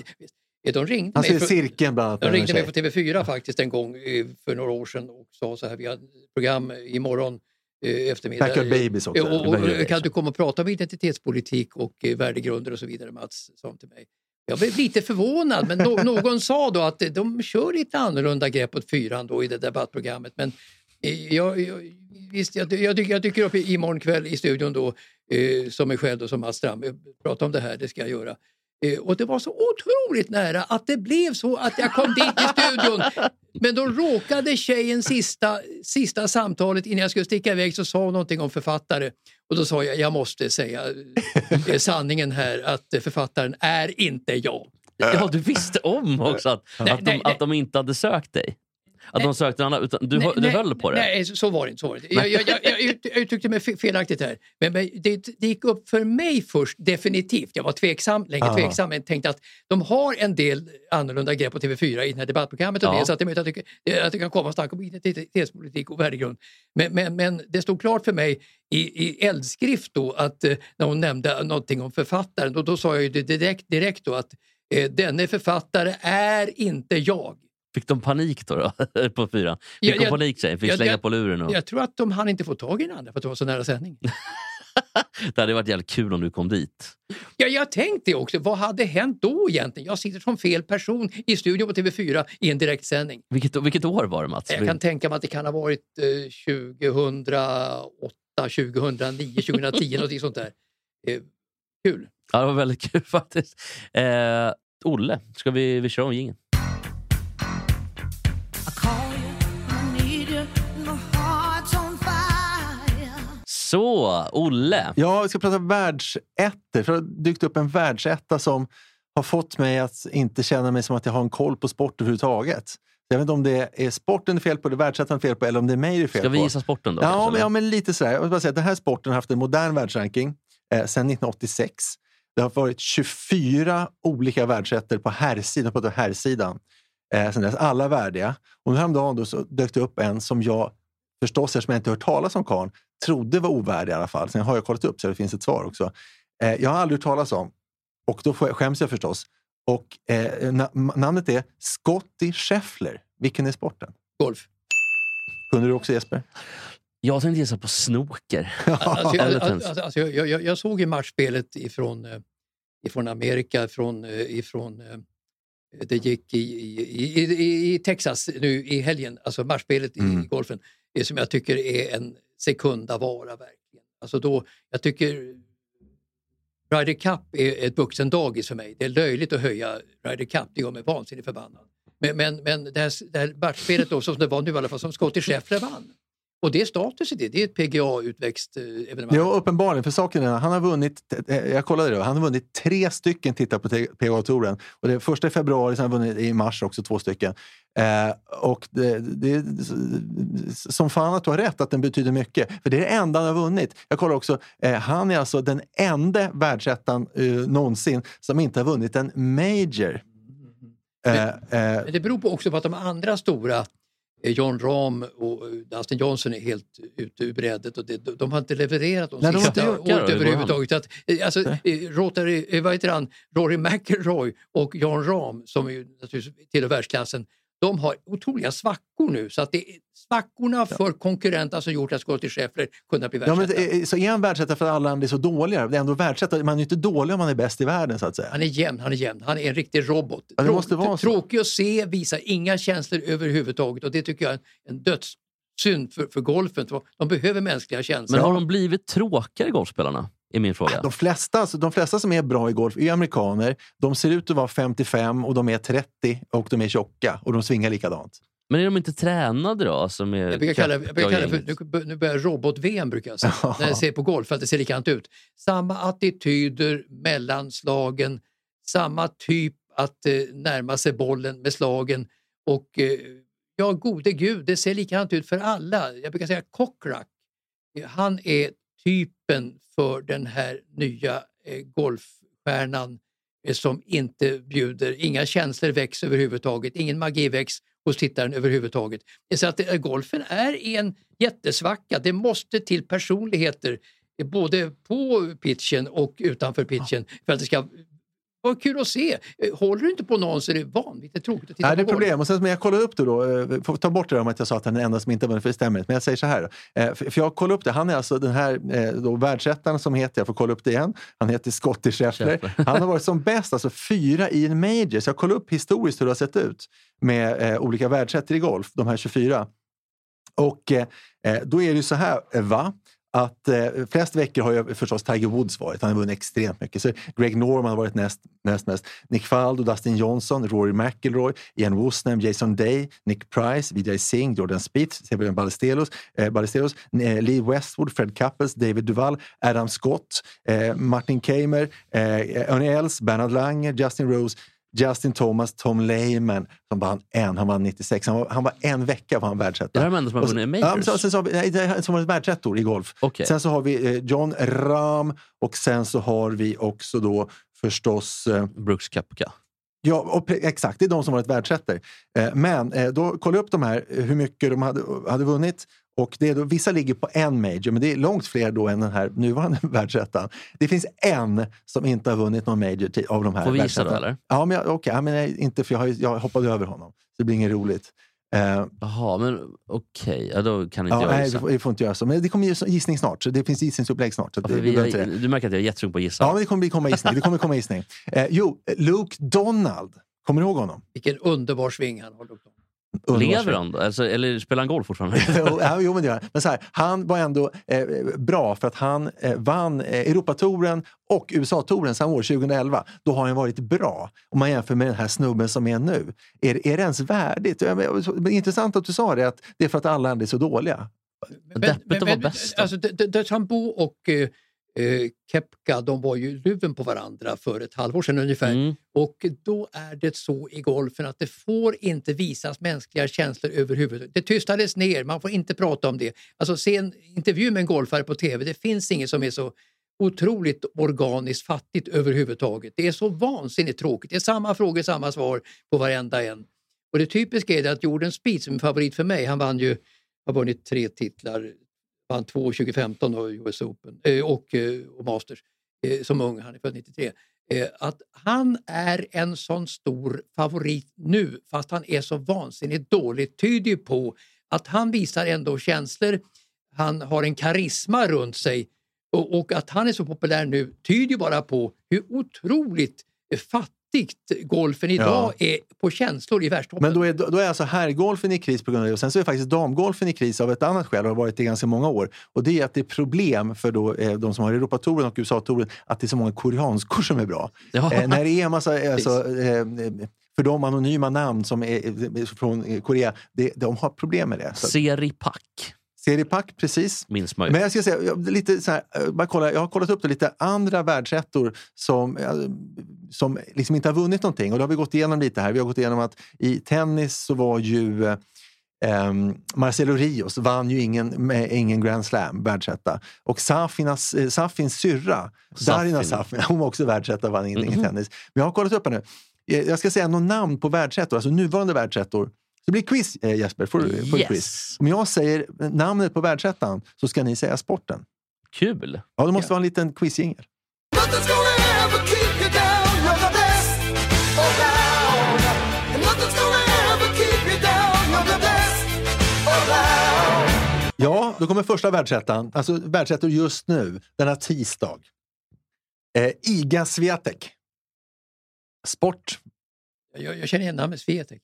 De ringde Han för- Cirkeln bland annat. De ringde mig på TV4 faktiskt en gång eh, för några år sedan och sa så här, vi har ett program imorgon eh, eftermiddag. Backyard Babies också. Eh, Och, och, kan du komma och prata om identitetspolitik och eh, värdegrunder och så vidare, Mats? Sa till mig. Jag blev lite förvånad, men no, någon sa då att eh, de kör lite annorlunda grepp åt fyran då i det debattprogrammet. Men eh, jag, jag, visst, jag, jag, jag dyker upp imorgon kväll i studion då, eh, som mig själv och som Mats Strandberg. Prata om det här, det ska jag göra. Eh, Och det var så otroligt nära att det blev så att jag kom dit i studion. Men då råkade tjejen sista, sista samtalet innan jag skulle sticka iväg så sa hon någonting om författare. Och då sa jag, jag måste säga eh, sanningen här att eh, författaren är inte jag. Ja, du visste om också att, Nej, att, de, nej, nej. att de inte hade sökt dig. Att de sökte en annan, utan du, Nej, du nej, höll på det. Nej, så- var det inte. Så var det. Jag, jag, jag, jag, ut- jag uttryckte mig fe- felaktigt här. Men, men det, det gick upp för mig först, definitivt. Jag var tveksam, länge Aha. tveksam, men tänkte att de har en del annorlunda grepp på TV4 i det här debattprogrammet. Och Ja. det, så att det är möjligt att, det- kan komma snack om identitetspolitik och värdegrund. Men, men, men det stod klart för mig i, i eldskrift då att eh, när hon nämnde någonting om författaren, då, då sa jag ju direkt, direkt då att eh, denne författare är inte jag. Fick de panik då? då på fyran? Fick Ja, de jag- panik tjejen? Fick jag- slänga jag- på luren? Och... Jag tror att de hann inte få tag i den andra för att det var så nära sändning. Det hade varit jävligt kul om du kom dit. Ja, jag tänkte också, vad hade hänt då egentligen? Jag sitter som fel person i studion på TV4 i en direktsändning. Vilket, vilket år var det Mats? Jag kan tänka mig att det kan ha varit eh, 2008, 2009, 2010, något sånt där. Eh, kul. Ja, det var väldigt kul faktiskt. Eh, Olle, ska vi, vi köra om jingeln? Så, Olle. Ja, vi ska prata världsettor. För det har dykt upp en världsetta som har fått mig att inte känna mig som att jag har en koll på sport överhuvudtaget. Jag vet inte om det är sporten det är fel på, det är världsettan fel på eller om det är mig det är fel Ska på. vi gissa sporten då? Ja, kanske, men, ja, men lite sådär. Jag vill bara säga att den här sporten har haft en modern världsranking eh, sedan 1986. Det har varit 24 olika världsettor på herrsidan, pratar herrsidan, eh, sedan dess. Alla värdiga. Och nu häromdagen då så dök det upp en som jag förstås, eftersom jag inte hört talas om karln, trodde var ovärdig i alla fall. Sen har jag kollat upp så det finns ett svar också. Eh, jag har aldrig hört talas om och då får jag- skäms jag förstås. Och eh, na- namnet är Scotty Scheffler. Vilken är sporten? Golf. Kunde du också Jesper? Jag tänkte gissa på snooker. Alltså, jag, alltså, alltså, jag, jag, jag såg ju matchspelet ifrån, eh, ifrån Amerika, från, eh, ifrån eh, det gick i, i, i, i, Texas nu i helgen, alltså matchspelet i, Mm. i golfen, som jag tycker är en sekunda vara verkligen. Alltså då, jag tycker Ryder Cup är ett vuxendagis för mig. Det är löjligt att höja Ryder Cup, det gör mig vansinnigt förbannad. Men, men, men det, här, det här matchspelet då, som det var nu i alla fall, som Scottie Scheffler vann. Och det är status i det, det är ett PGA-utväxt eh. Ja, uppenbarligen. För saken är han har vunnit, eh, jag kollade det, han har vunnit tre stycken tittar på PGA-touren. Och det första i februari, sen har han vunnit i mars också två stycken. Eh, och det, det, som fan att du har rätt att den betyder mycket. För det är det enda han har vunnit. Jag kollar också, eh, han är alltså den enda världsettan eh, någonsin som inte har vunnit en major. Eh, eh, Men det beror på också på att de andra stora, eh, John Rahm och eh, Dustin Johnson är helt ute ur brädet och det, de- de har inte levererat de Nej, de sista det, året överhuvudtaget. Att, eh, alltså, eh, Rotary, eh, vad heter han? Rory McIlroy och John Rahm som ju naturligtvis tillhör världsklassen, de har otroliga svackor nu. Så att det är svackorna för konkurrenterna som gjort att Scottie Scheffler kunnat bli ja, men, världsetta. eh, så är han världsetta för att alla andra är så dåliga? Det är ändå världsetta. Man är ju inte dålig om man är bäst i världen så att säga. Han är jämn, han är jämn. Han är en riktig robot. Ja, det Trå- måste vara så. Tråkig att se, visar inga känslor överhuvudtaget och det tycker jag är en dödssynd för, för golfen. De behöver mänskliga känslor. Men har de blivit tråkigare golfspelarna? Är min fråga. De flesta, alltså, de flesta som är bra i golf är amerikaner. De ser ut att vara 55 och de är 30 och de är tjocka och de svingar likadant. Men är de inte tränade då? Som är Jag brukar kalla, jag brukar kalla det för, nu, nu börjar robot-VM brukar jag säga, Ja. när jag ser på golf, för att det ser likadant ut. Samma attityder mellan slagen, samma typ att eh, närma sig bollen med slagen. Och eh, ja, gode gud, det ser likadant ut för alla. Jag brukar säga Kokrak. Han är typen för den här nya eh, golfstjärnan eh, som inte bjuder, inga känslor väcks överhuvudtaget, ingen magi väcks hos tittaren överhuvudtaget. Så att eh, golfen är en jättesvacka. Det måste till personligheter både på pitchen och utanför pitchen för att det ska vara kul att se. Eh, Håller du inte på någon så är det vanligt tråkigt att titta Nej, det är på problem. Och sen, men jag kollade upp det då. eh, Får ta bort det där om att jag sa att han är den enda som inte vunnit, för det stämmer. Men jag säger så här. eh, För jag kollade upp det. Han är alltså den här då, världsettan som heter, jag får kolla upp det igen. Han heter Scottie Scheffler. Han har varit som bäst, alltså fyra i en major. Så jag kollade upp historiskt hur det har sett ut med eh, olika världsettor i golf, de här 24. Och eh, då är det ju så här, va? Att eh, flest veckor har ju förstås Tiger Woods varit. Han har vunnit extremt mycket. Så Greg Norman har varit näst, näst mest. Nick Faldo, Dustin Johnson, Rory McIlroy, Ian Woosnam, Jason Day, Nick Price, Vijay Singh, Jordan Spieth, Sebastian Ballesteros, eh, Ballesteros eh, Lee Westwood, Fred Couples, David Duval, Adam Scott, eh, Martin Kamer, eh, Ernie Els, Bernard Langer, Justin Rose, Justin Thomas, Tom Lehman som vann en, han vann 96. Han var, han var en vecka var han världsetta. Det är de enda som har vunnit Ja, majors? så, sen så har vi, nej, som varit världsettor i golf. Okej. Sen så har vi eh, John Rahm och sen så har vi också då förstås eh, Brooks Koepka. Ja, och exakt. Det är de som varit världsettor. Eh, men då kollade jag upp de här, hur mycket de hade, hade vunnit. Och det är då, vissa ligger på en major, men det är långt fler då än den här nuvarande världsettan. Det finns en som inte har vunnit någon major av de här Får vi gissa då, eller? Ja, men jag, okej, ja, men nej, inte för jag, har, jag hoppade över honom. Så det blir inget roligt. Eh, Jaha, men okej. Ja, då kan inte ja, jag nej, gissa. vi får, vi får inte göra så. Men det kommer gissning snart, så det finns gissningsupplägg snart. Så Ja, det, vi det. du märker att jag är jättesugen på att gissa. Ja, men det kommer bli komma gissning. Det kommer komma gissning. Eh, jo, Luke Donald. Kommer du ihåg honom? Vilken underbar sving han har. Lever han då? Alltså, eller spelar han golf fortfarande? Jo, men det gör han. Men så här, han var ändå eh, bra för att han eh, vann eh, Europatouren och USA-touren samma år, 2011. Då har han varit bra. Om man jämför med den här snubben som är nu. Är, är det ens värdigt? Men, intressant att du sa det, att det är för att alla andra är så dåliga. Deppigt att vara bäst. Alltså, D- D- Deschambault och eh, eh, Kepka de var ju luven på varandra för ett halvår sedan ungefär. Mm. Och då är det så i golfen att det får inte visas mänskliga känslor överhuvudtaget. Det tystades ner, man får inte prata om det. Alltså se en intervju med en golfare på tv, det finns inget som är så otroligt organiskt fattigt överhuvudtaget. Det är så vansinnigt tråkigt. Det är samma frågor, samma svar på varenda en. Och det typiska är det att Jordan Spieth som är favorit för mig, han vann ju, har vunnit tre titlar, vann två 2015 och US Open eh, och, eh, och Masters eh, som ung, han är född 93. Eh, att han är en sån stor favorit nu fast han är så vansinnigt dålig tyder ju på att han visar ändå känslor, han har en karisma runt sig och, och att han är så populär nu tyder ju bara på hur otroligt eh, fattig golfen idag är på känslor i världstoppen. Men då är, då är alltså herrgolfen i kris på grund av det. Och sen så är faktiskt damgolfen i kris av ett annat skäl och har varit det i ganska många år. Och det är att det är problem för då, eh, de som har Europatouren och USA-touren att det är så många koreanskor som är bra. Ja. Eh, när det är en massa, alltså, eh, för de anonyma namn som är eh, från Korea, det, de har problem med det. Så, Seri Pack Seriepack, precis. minns man ju. Men jag ska säga, lite så här, eh, bara kolla, jag har kollat upp det, lite andra världsettor som, eh, som liksom inte har vunnit någonting. Och då har vi gått igenom lite här. Vi har gått igenom att i tennis så var ju eh, ehm, Marcelo Rios vann ju ingen, med, ingen Grand Slam, världsetta. Och Safinas, eh, Safins syrra, Darina Safin, hon var också världsetta, vann ingen, ingen tennis. Men jag har kollat upp henne. Eh, Jag ska säga några namn på världsettor, alltså nuvarande världsettor. Det blir quiz eh, Jesper, får, du- får Yes. quiz. Om jag säger namnet på världsettan så ska ni säga sporten. Kul! Ja, det måste vara en liten quizjingel. Ja, då kommer första världsettan. Alltså världsettor just nu, denna tisdag. Eh, Iga Swiatek. Sport. jag, jag känner igen namnet Swiatek.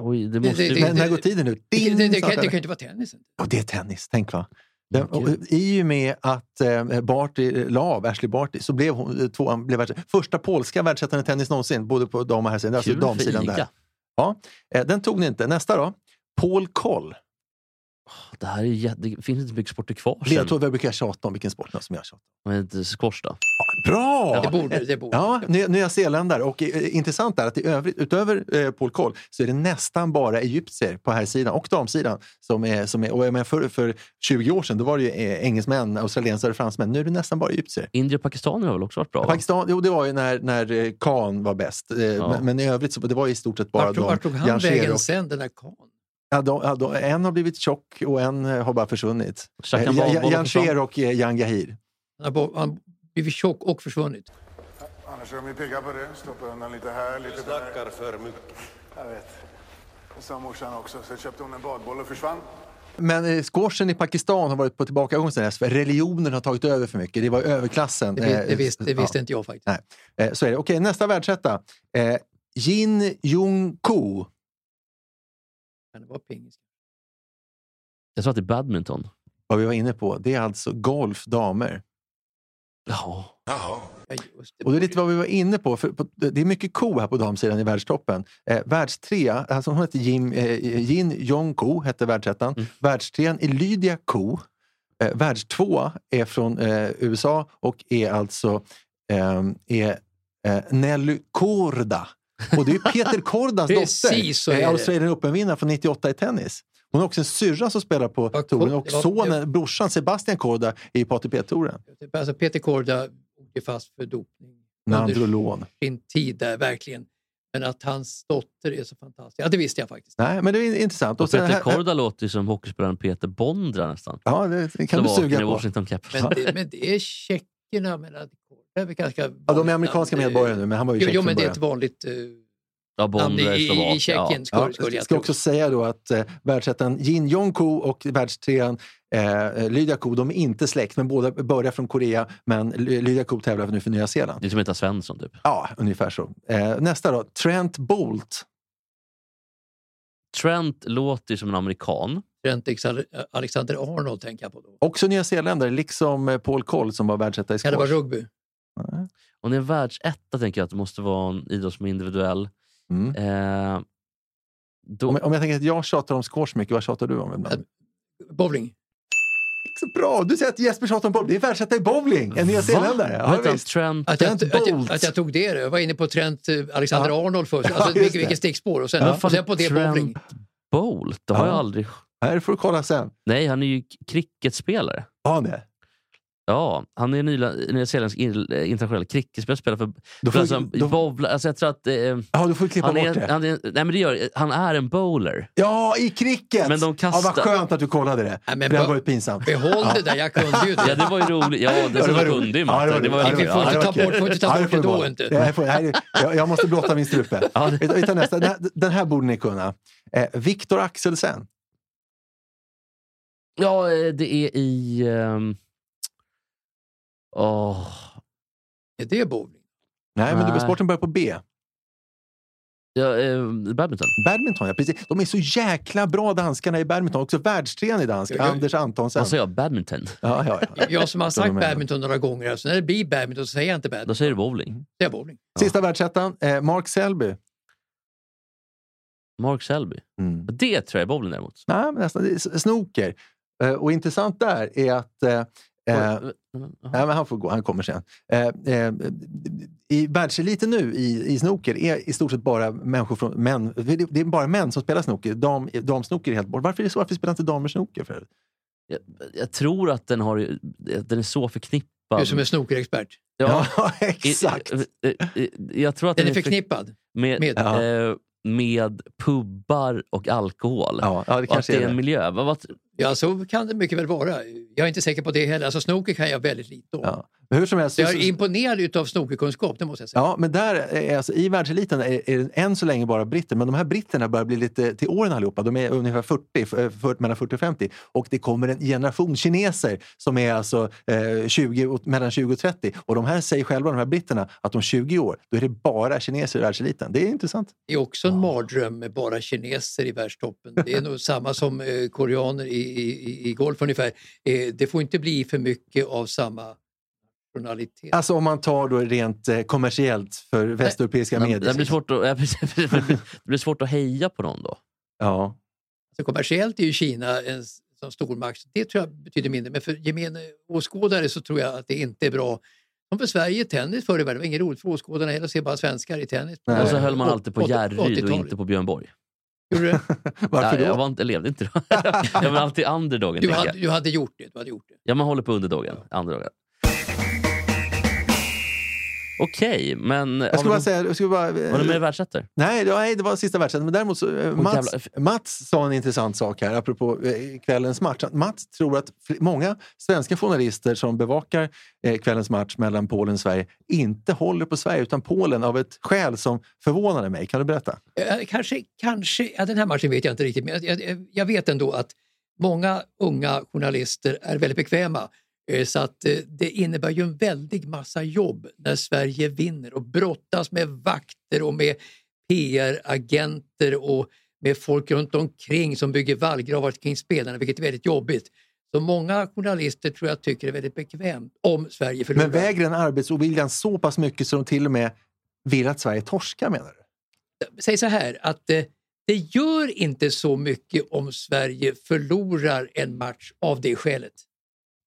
Oj, det måste det- det- När, går tiden ut? Det, Ding, det, det, kan, det kan inte vara tennisen. Ja, det är tennis, tänk va. Den, och, I och med att eh, Barty la av, Ashley Barty, så blev hon eh, tvåan, blev världs, första polska världsettan i tennis någonsin, både på dam och herrsidan. Alltså damsidan där. Ja, eh, den tog ni inte. Nästa då. Paul Koll. Det här är jä- det finns inte mycket sporter kvar sen. Ledtråd, vad brukar jag tjata om? Vilken sport som jag tjatar om? Men Squash då? Bra! Det borde det. Borde. Ja, Nya, Zeeländare. Och eh, intressant är att i övrigt, utöver eh, Paul Coll så är det nästan bara egyptier på här sidan och damsidan. Som är, som är, och jag menar för, för 20 år sedan då var det ju eh, engelsmän, australiensare och fransmän. Nu är det nästan bara egyptier. Indier och Pakistan har väl också varit bra? va? Pakistan, jo, det var ju när, när eh, Khan var bäst. Eh, men, men i övrigt så det var i stort sett bara Vart tog, tog han vägen Scherok. sen, den där karln? Ja, de, ja, de, en har blivit tjock och en eh, har bara försvunnit. Eh, Bal- Jan- Bal- Jan och eh, Jan Gahir. Han har blivit tjock och försvunnit. Annars är de ju pigga på det. Stoppa undan lite här, lite där. Snackar för mycket. Jag vet. Det sa morsan också. Så köpte hon en badboll och försvann. Men eh, squashen i Pakistan har varit på tillbakagång sen dess, för religionen har tagit över för mycket. Det var överklassen. Det, det, visste, det visste ja. inte jag faktiskt. Nej, eh, så är det. Okej, nästa världsetta. Eh, Jin Jung Ko. Kan det vara pingis? Jag tror att det är badminton. Vad vi var inne på, det är alltså golf damer. Ja. Det. Och det är lite vad vi var inne på. För på det är mycket ko här på damsidan i världstoppen. Eh, världstrea, alltså hon heter Jim, eh, Jin Jong Ko, hette världsettan. Mm. Världstrean är Lydia Ko. Eh, världstvåa är från eh, USA och är alltså eh, är, eh, Nelly Korda. Och det är Peter Kordas dotter, är eh. Australian Open-vinnare från 98 i tennis. Hon har också en syrra som spelar på touren och sonen, brorsan Sebastian Korda är i ATP-touren. Alltså Peter Korda åkte fast för dopning Nandrolon. sin tid där, verkligen. Men att hans dotter är så fantastisk, ja det visste jag faktiskt. Nej, men det är intressant. Och Peter här- Korda låter ju som hockeyspelaren Peter Bondra nästan. Ja, det det kan du suga på. Men det, men det är tjeckerna, men att är ganska Ja, de är amerikanska namn. medborgare nu, men han var ju tjeck jo från men det är ett vanligt eh, Ja, namn i, i, i Tjeckien. Ja. Skulle, skulle jag ska också säga då att eh, världsettan Jin Jong-Ko och världstrean eh, Lydia Ko, de är inte släkt, men båda börjar från Korea. Men Ly- Lydia Ko tävlar nu för Nya Zeeland. Det är som heter Svensson typ. Ja, ungefär så. Eh, nästa då, Trent Bolt. Trent låter som en amerikan. Trent Alexander- Arnold tänker jag på då. Också Nya Zeeländare, liksom eh, Paul Coll som var världsetta i Kan det vara squash. rugby? Och när en världsetta tänker jag att det måste vara en idrott som är individuell. Mm. Eh, då, Om, om jag tänker att jag tjatar om squash mycket, vad tjatar du om ibland? Bowling? Så bra! Du säger att Jesper tjatar om bowling. Det är världsetta i bowling! En Nya Zeeländare. Vad heter han? visst. Trent? Att jag, Trent att, jag, att jag tog det. Jag var inne på Trent eh, Alexander Ja. Arnold först. Ja, Alltså, just vilket, det. vilket stickspår. Och sen, Vem och sen på det Trent bowling. Bolt? Det har Ja. jag aldrig... Här får du kolla sen. Nej, han är ju cricketspelare. Ja, nej. Ja, han är nyzeeländsk in- internationell cricketspelare. Spelar för... Då får, alltså, då, bowla, alltså jag tror att... Eh, ja, då får klippa han, bort är, det. han, är, nej, men det gör, han är en bowler. Ja, i cricket! Men de kastar- Ja, vad skönt att du kollade det. Nej, men det har varit pinsamt. Behåll det där, jag kunde ju Ja, det. det var ju roligt. Ja, det, Ja, det var var roligt. kunde ju Ja. Det var roligt. Vi får Ja, inte det ta bort, får inte ta Ja, bort får det du då inte. Ja, jag, får, här är, jag, jag måste blotta min strupe. Ja, Vi tar, vi tar nästa. Den här, den här borde ni kunna. Eh, Viktor Axelsen. Ja, eh, det är i... ehm, åh, Är det bowling? Nej, men Nej. sporten börjar på B. ja, eh, badminton. Badminton, ja precis. De är så jäkla bra danskarna i badminton. Också världstrean i dansk, Ja, ja. Anders Antonsen. Vad sa jag? Badminton? Ja, ja, ja. Jag som har sagt badminton några gånger, alltså när det blir badminton så säger jag inte Då badminton. säger du bowling. Det är bowling. Sista världsettan, eh, Mark Selby. Mark Selby. Mm. Det tror jag är bowling däremot. Nej, men nästan. Det är s- snooker. Eh, och intressant där är att eh, Eh, nej, men han får gå, han kommer sen. Eh, eh, I världseliten nu i, i snooker är i stort sett bara människor från män. Det är bara män som spelar snooker. Dam, damsnooker är helt bort. Varför är det så? Varför spelar inte damer snooker? För? jag, jag tror att den, har, att den är så förknippad. Du som är snookerexpert. Ja, Ja, exakt. i- Jag tror att Den den, är förknippad. med, med- Ja. eh, med pubbar och alkohol. Ja, ja, det och att det är är en det. miljö. Vad, vad, Ja, så kan det mycket väl vara. Jag är inte säker på det heller. Alltså snooker kan jag väldigt lite om. Ja. Men hur som helst. Jag så- är imponerad av snookerkunskap, det måste jag säga. Ja, men där, är, alltså, i världseliten är, är det än så länge bara britter. Men de här britterna börjar bli lite till åren allihopa. De är ungefär 40, för, för, mellan 40 och 50. Och det kommer en generation kineser som är alltså eh, 20, och- mellan 20 och 30. Och de här säger själva, de här britterna, att om 20 år då är det bara kineser i världseliten. Det är intressant. Det är också en mardröm med bara kineser i världstoppen. Det är nog samma som eh, koreaner i, i, i golf ungefär. Eh, det får inte bli för mycket av samma nationalitet. Alltså om man tar då rent eh, kommersiellt för västeuropeiska det, medier. blir svårt att, det blir svårt att heja på någon då. Ja. Så kommersiellt är ju Kina en som stormatch. Det tror jag betyder mindre. Men för gemene åskådare så tror jag att det inte är bra. Som för Sverige i tennis förr i världen. Det var inget roligt för åskådarna heller att se bara svenskar i tennis. Och så höll man alltid på Järryd och 80-talet. inte på Björn Borg. Gjorde du? Varför ja, då? Jag, var inte, jag levde inte då. jag var alltid underdogen. Du hade, du hade gjort det. Du hade gjort det. Ja, man håller på underdogen. underdogen. Okej, men... Jag skulle bara någon- säga... Jag skulle bara, Var det mer världsettor? Nej, det var, nej, det var sista världsen. Men däremot så, eh, Mats, jävlar. Mats sa en intressant sak här apropå eh, kvällens match. Mats tror att många svenska journalister som bevakar eh, kvällens match mellan Polen och Sverige inte håller på Sverige utan Polen av ett skäl som förvånade mig. Kan du berätta? Eh, Kanske, kanske, ja, den här matchen vet jag inte riktigt, men jag, jag, jag vet ändå att många unga journalister är väldigt bekväma. Eh, Så att eh, det innebär ju en väldig massa jobb när Sverige vinner och brottas med vakter och med PR-agenter och med folk runt omkring som bygger vallgravar kring spelarna, vilket är väldigt jobbigt. Så många journalister tror jag tycker det är väldigt bekvämt om Sverige förlorar. Men väger den arbetsoviljan så pass mycket så de till och med vill att Sverige torskar menar du? säg så här att eh, det gör inte så mycket om Sverige förlorar en match av det skälet.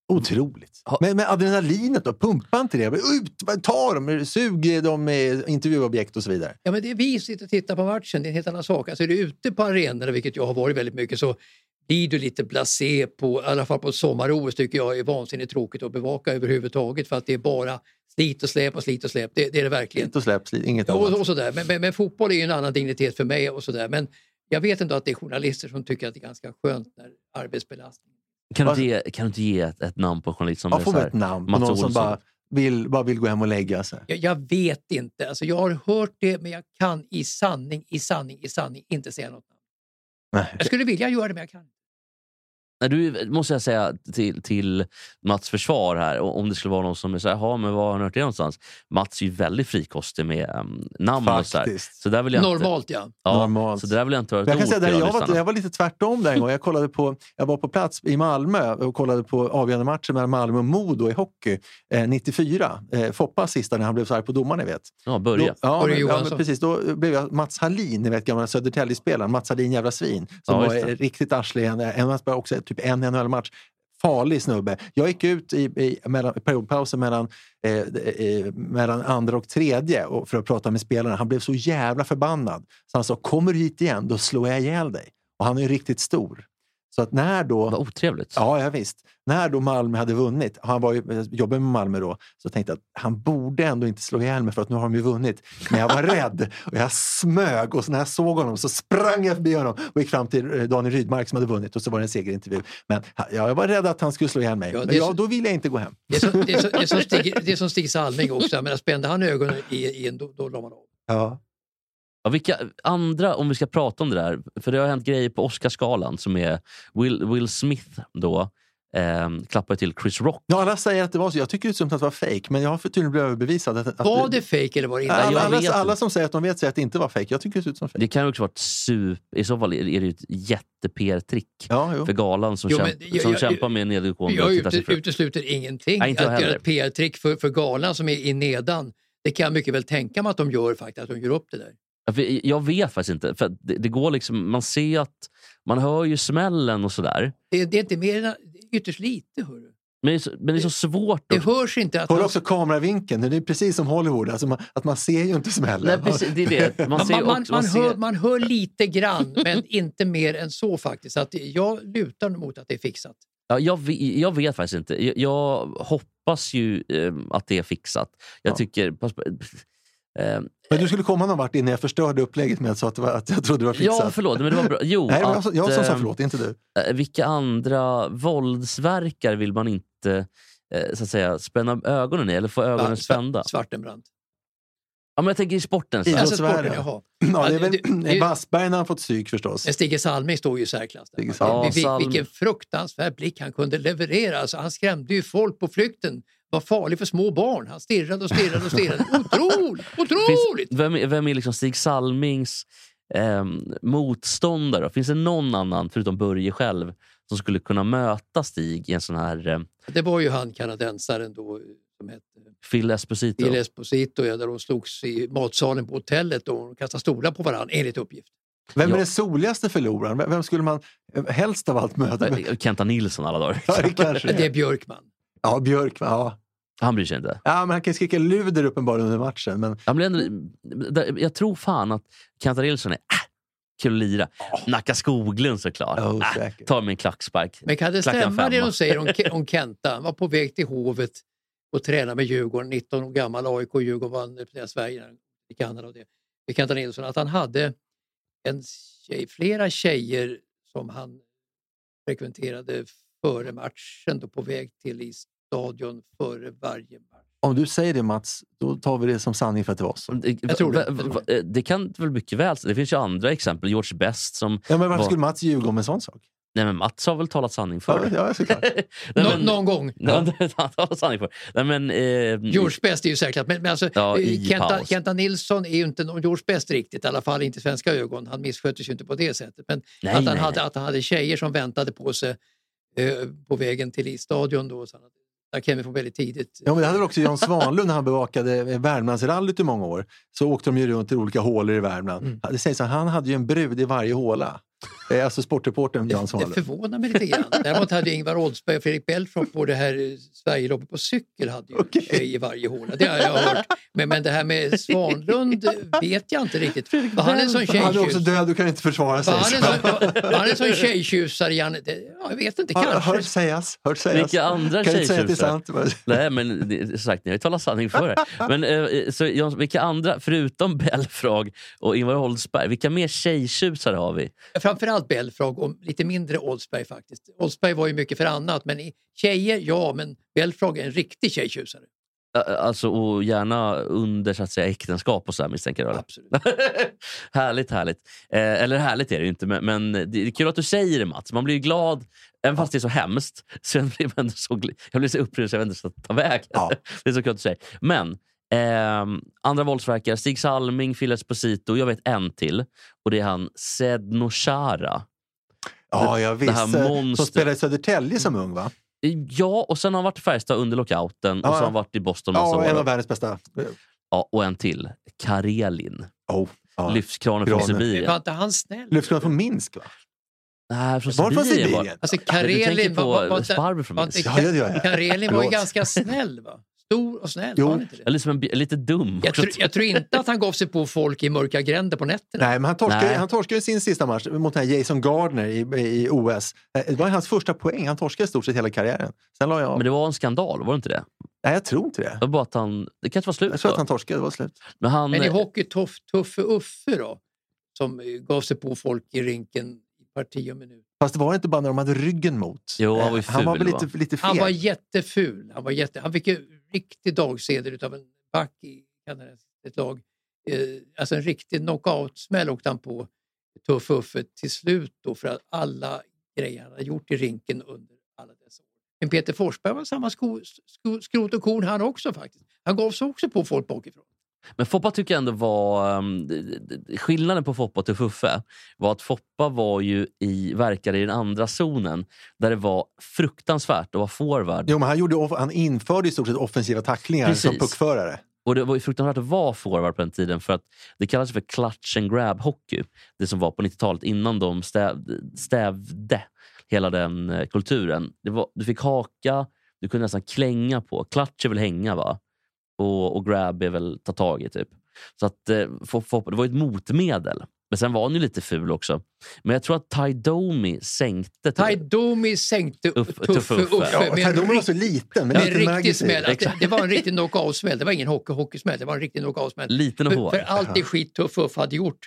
Otroligt. Men, men adrenalinet då? Pumpa inte det? Ut, ta dem, sug dem med intervjuobjekt och så vidare. Ja, men det är vi som sitter och tittar på matchen, det är en helt annan sak. Alltså är du ute på arenorna, vilket jag har varit väldigt mycket, så blir du lite blasé på, i alla fall på sommar-OS tycker jag är vansinnigt tråkigt att bevaka överhuvudtaget för att det är bara slit och släp och slit och släp. Det, det är det verkligen. Inte och släpps, inget Och, annat. och sådär. Men, men, men fotboll är ju en annan dignitet för mig och sådär. Men jag vet ändå att det är journalister som tycker att det är ganska skönt när arbetsbelastningen Kan du inte ge, kan du inte ge ett, ett namn på en journalist som Ja, är få så med här, ett namn Mats någon som Olsson? bara vill, bara vill gå hem och lägga sig. Jag, jag vet inte. Alltså, jag har hört det, men jag kan i sanning, i sanning, i sanning inte säga något. namn. Nej. Jag skulle vilja göra det, men jag kan inte. Nej, du, måste jag säga till, till Mats försvar här, om det skulle vara någon som här, "Jaha, men var har ni hört det någonstans? Mats är ju väldigt frikostig med um, namn och så här. Faktiskt. Så där vill jag inte, Normalt, ja. ja, Normalt. Så det där vill jag inte vara Jag kan säga där, jag, var, jag var lite tvärtom där en gång. Jag, kollade på, jag var på plats i Malmö och kollade på avgörande matchen mellan Malmö och Modo i hockey eh, 94. Eh, Foppas sista när han blev så arg på domaren, ni vet. Ja, Börje. Då, ja, Börje men, ja, men precis. Då blev jag Mats Hallin, ni vet gamla Södertälje-spelaren. Mats Hallin, jävla svin. Som Ja, var eh, riktigt arslig. En, en, en, också typ en NHL-match. Farlig snubbe. Jag gick ut i, i mellan, periodpausen mellan, eh, eh, mellan andra och tredje och, för att prata med spelarna. Han blev så jävla förbannad. Så han sa, kommer du hit igen, då slår jag ihjäl dig. Och han är ju riktigt stor. Så att när då... Vad otrevligt. Ja, ja, visst. När då Malmö hade vunnit, han var ju, jobbade med Malmö då, så tänkte jag att han borde ändå inte slå ihjäl mig för att nu har de ju vunnit. Men jag var rädd och jag smög och så när jag såg honom så sprang jag förbi honom och gick fram till eh, Daniel Rydmark som hade vunnit och så var det en segerintervju. Men ja, jag var rädd att han skulle slå ihjäl mig. Ja, Men ja, så- då ville jag inte gå hem. Det är, som, det, är som, det, är som Stig, det är som Stig Salming också. Jag menar, spände han ögonen i, i en, då, då la man av. Ja. Ja, vilka andra, om vi ska prata om det där, för det har hänt grejer på Oscarsgalan som är Will, Will Smith då eh, klappar till Chris Rock. Ja, alla säger att det var så. Jag tycker det ut som att det var fake, men jag har tydligen blivit överbevisad. Att, att Var det fejk eller var det inte? alla, alla, alla som säger att de vet säger att det inte var fake. Jag tycker det ser ut som fake. Det kan ju också vara ett super... I så fall är det ju ett jätte-PR-trick Ja, för galan som, Jo, kämp, jag- som jag- kämpar med nedåtgående Jag ute, tittarsiffror. utesluter ingenting. Nej, inte att göra ett PR-trick för, för galan som är i nedan. Det kan jag mycket väl tänka mig att de gör faktiskt, att de gör upp det där. Jag vet faktiskt inte. För det, det går liksom, man ser att... Man hör ju smällen och sådär. Det, det är inte mer än ytterst lite. Men det är så, men det är så svårt. Det att- hörs inte att Kolla han- också kameravinkeln. Det är precis som Hollywood. Alltså man, att man ser ju inte smällen. Nej, precis, det är det. Man, ser man, man, också, man man, ser, hör, man hör lite grann, men inte mer än så faktiskt. Att jag lutar mot att det är fixat. Ja, jag, jag vet faktiskt inte. Jag, jag hoppas ju eh, att det är fixat. Jag Ja. tycker... Pass, eh, Men du skulle komma någon vart innan jag förstörde upplägget med att, att, var, att jag trodde det var fixat. ja, förlåt, men det var bra. Jo, Nej, att, som- jag som sa eh, förlåt, inte du. eh, vilka andra våldsverkar vill man inte eh, så att säga, spänna ögonen i eller få ögonen Ja, spända? Svartenbrandt. Ja, men jag tänker i sporten. Så. Alltså sporten, jaha. Ja, det är väl det- Wassberg när han fått psyk förstås. Men Stige Salming står ju i särklass. Vil- Ja, Salm- Vilken fruktansvärd blick han kunde leverera. Alltså, han skrämde ju folk på flykten. Var farlig för små barn. Han stirrade och stirrade och stirrade. Otroligt! Otroligt! Finns, vem, är- vem är liksom Stig Salmings ehm, motståndare? Finns det någon annan, förutom Börje själv, som skulle kunna möta Stig i en sån här eh, Det var ju han kanadensaren då som hette Phil Esposito? Bill Esposito, ja, där de slogs i matsalen på hotellet och kastade stolar på varandra enligt uppgift. Vem är Ja. den soligaste förloraren? Vem- skulle man eh, helst av allt möta? Eh, Kenta Nilsson alla dagar. Ja, det kanske Det är. Björkman. Ja, Björk. Ja. Han bryr sig inte. ja, men han kan skrika luder uppenbarligen under matchen. Men Han blir ändå, jag tror fan att Kenta Nilsson är äh, kul att lira. Nacka Skoglund såklart. Ja, äh, säkert. ta mig en klackspark. Men kan det Klackar en stämma det femma. de säger om, om Kenta? Han var på väg till Hovet och tränade med Djurgården, 19 år gammal, AIK och Djurgården vann representerade Sverige i Kanada. Och det. Med Kenta Nilsson, att han hade en tjej, flera tjejer som han frekventerade före matchen, då på väg till i stadion före varje match. om du säger det Mats, då tar vi det som sanning för att det var så. Det, Jag tror det. va- va- va- det kan väl mycket väl... Det finns ju andra exempel. George Best som... Ja, men varför var- skulle Mats ljuga om en sån sak? Nej, men Mats har väl talat sanning för. ja såklart. Nej, Nå, Någon gång. Ja, han har talat sanning för. Nej, men, eh, George Best är ju säkert, men, men alltså, Ja, eh, Kenta. Kenta Nilsson är ju inte någon George Best riktigt, i alla fall inte i svenska ögon. Han missköttes ju inte på det sättet. Men Nej, att, han nej, hade, att han hade tjejer som väntade på sig eh, på vägen till isstadion. Då, så han, vi få väldigt tidigt. Ja, men det hade väl också Jan Svanlund när han bevakade Värmlandsrallyt i många år. Så åkte de ju runt i olika hålor i Värmland. Mm. Det sägs att han hade ju en brud i varje håla. Alltså sportreportern Jan Det Svanlund. förvånar mig lite grann. Däremot hade Ingvar Oldsberg och Fredrik Belfront på det här Sverigeloppet på cykel hade ju Okej. tjej i varje håla. Det har jag hört. Men, men det här med Svanlund vet jag inte riktigt. Var han en sån Han är också död och kan inte försvara sig. Var han en sån, var han en sån tjejtjusare? Janne? Det- Ja, jag vet inte, Har kanske. hört sägas. Hört sägas. Vilka andra kan inte säga att det är tjejtjusare? sant. Nej, men det- som sagt, ni har ju talat sanning för det. Men, eh, så, Jan, vilka andra, förutom Belfrag och Ingvar Oldsberg, vilka mer tjejtjusare har vi? Framförallt Belfrag och lite mindre Oldsberg faktiskt. Oldsberg var ju mycket för annat, men i tjejer, ja, men Belfrag är en riktig tjejtjusare. Alltså, och gärna under så att säga, äktenskap och så här, misstänker jag. Absolut. härligt, härligt. Eh, eller härligt är det ju inte, men, men det är kul att du säger det Mats. Man blir ju glad, även fast det är så hemskt. Så jag blir, så, gl- jag blir så upprymd så jag vet inte jag ska ta vägen. Ja. Det är så kul att du säger. Men ehm, andra våldsverkare, Stig Salming, Phil Esposito, jag vet en till. Och det är han Sedno Chara. Ja, jag visste. Som monstret. spelade i Södertälje som ung va? Ja, och sen har han varit i Färjestad under lockouten och Ja, så har han varit i Boston massa Ja, en år. av världens bästa. Ja, och en till. Karelin. Oh, ja. Lyftkranen från. Sibirien. Var inte han snäll? Lyftkranen från Minsk va? Nej, från Var det från Sibirien. Sibirien? Alltså Du tänker Karelin på var, var, var, Sparber från var Minsk. Ja. Karelin var ju ganska snäll va? Stor och snäll, Jo. var han inte? Eller som en, lite dum. Jag, tror- jag tror inte att han gav sig på folk i mörka gränder på nätterna. Nej, men han torskade, Nej. han torskade sin sista match mot den här Jason Gardner i, i OS. Eh, Det var hans första poäng. Han torskade i stort sett hela karriären. Sen la jag av. Men det var en skandal, var det inte det? Nej, jag tror inte det. Det var bara att han... Det kanske var slut Jag tror att då. han torskade. Det var slut. Men han... Men i hockey, tuff, Tuffe Uffe då, som eh, gav sig på folk i rinken i parti och minut. Fast det var inte bara när de hade ryggen mot. Jo, han var ju Eh, han var ful, väl va? lite, lite fel. Han var jätteful. Han, var jätte, han fick ju riktig dagsedel av en back i Kanada, ett lag. Eh, alltså en riktig knockout-smäll åkte han på Tuff Uffe till slut då för att alla grejer han hade gjort i rinken under alla dessa år. Men Peter Forsberg var samma sko, sko, skrot och korn han också faktiskt. Han gav sig också på folk bakifrån. Men Foppa tycker jag ändå var... d- skillnaden på Foppa till Fuffe var att Foppa var ju i, verkade i den andra zonen där det var fruktansvärt att vara forward. Jo, men han, gjorde, han införde i stort sett offensiva tacklingar Precis. som puckförare. Och det var fruktansvärt att vara forward på den tiden för att det kallades för clutch and grab hockey. Det som var på 90-talet innan de stäv, stävde hela den eh, kulturen. Var, du fick haka, du kunde nästan klänga på. Clutch är väl hänga va? Och, och grab är väl ta tag i typ. Så att, eh, få- få- det var ett motmedel. Men sen var han ju lite ful också. Men jag tror att Ty Domi sänkte... typ. Ty Domi sänkte Uff- Tuffe Tuffe Uffe. Ja, med en Tajdom var så liten. Men med en lite riktig smäll. Att det, det var en riktig knockout-smäll. Det var ingen hockey, hockeysmäll, det var en riktig knockout-smäll. Liten och För, för allt det skit Tuff Uffe hade gjort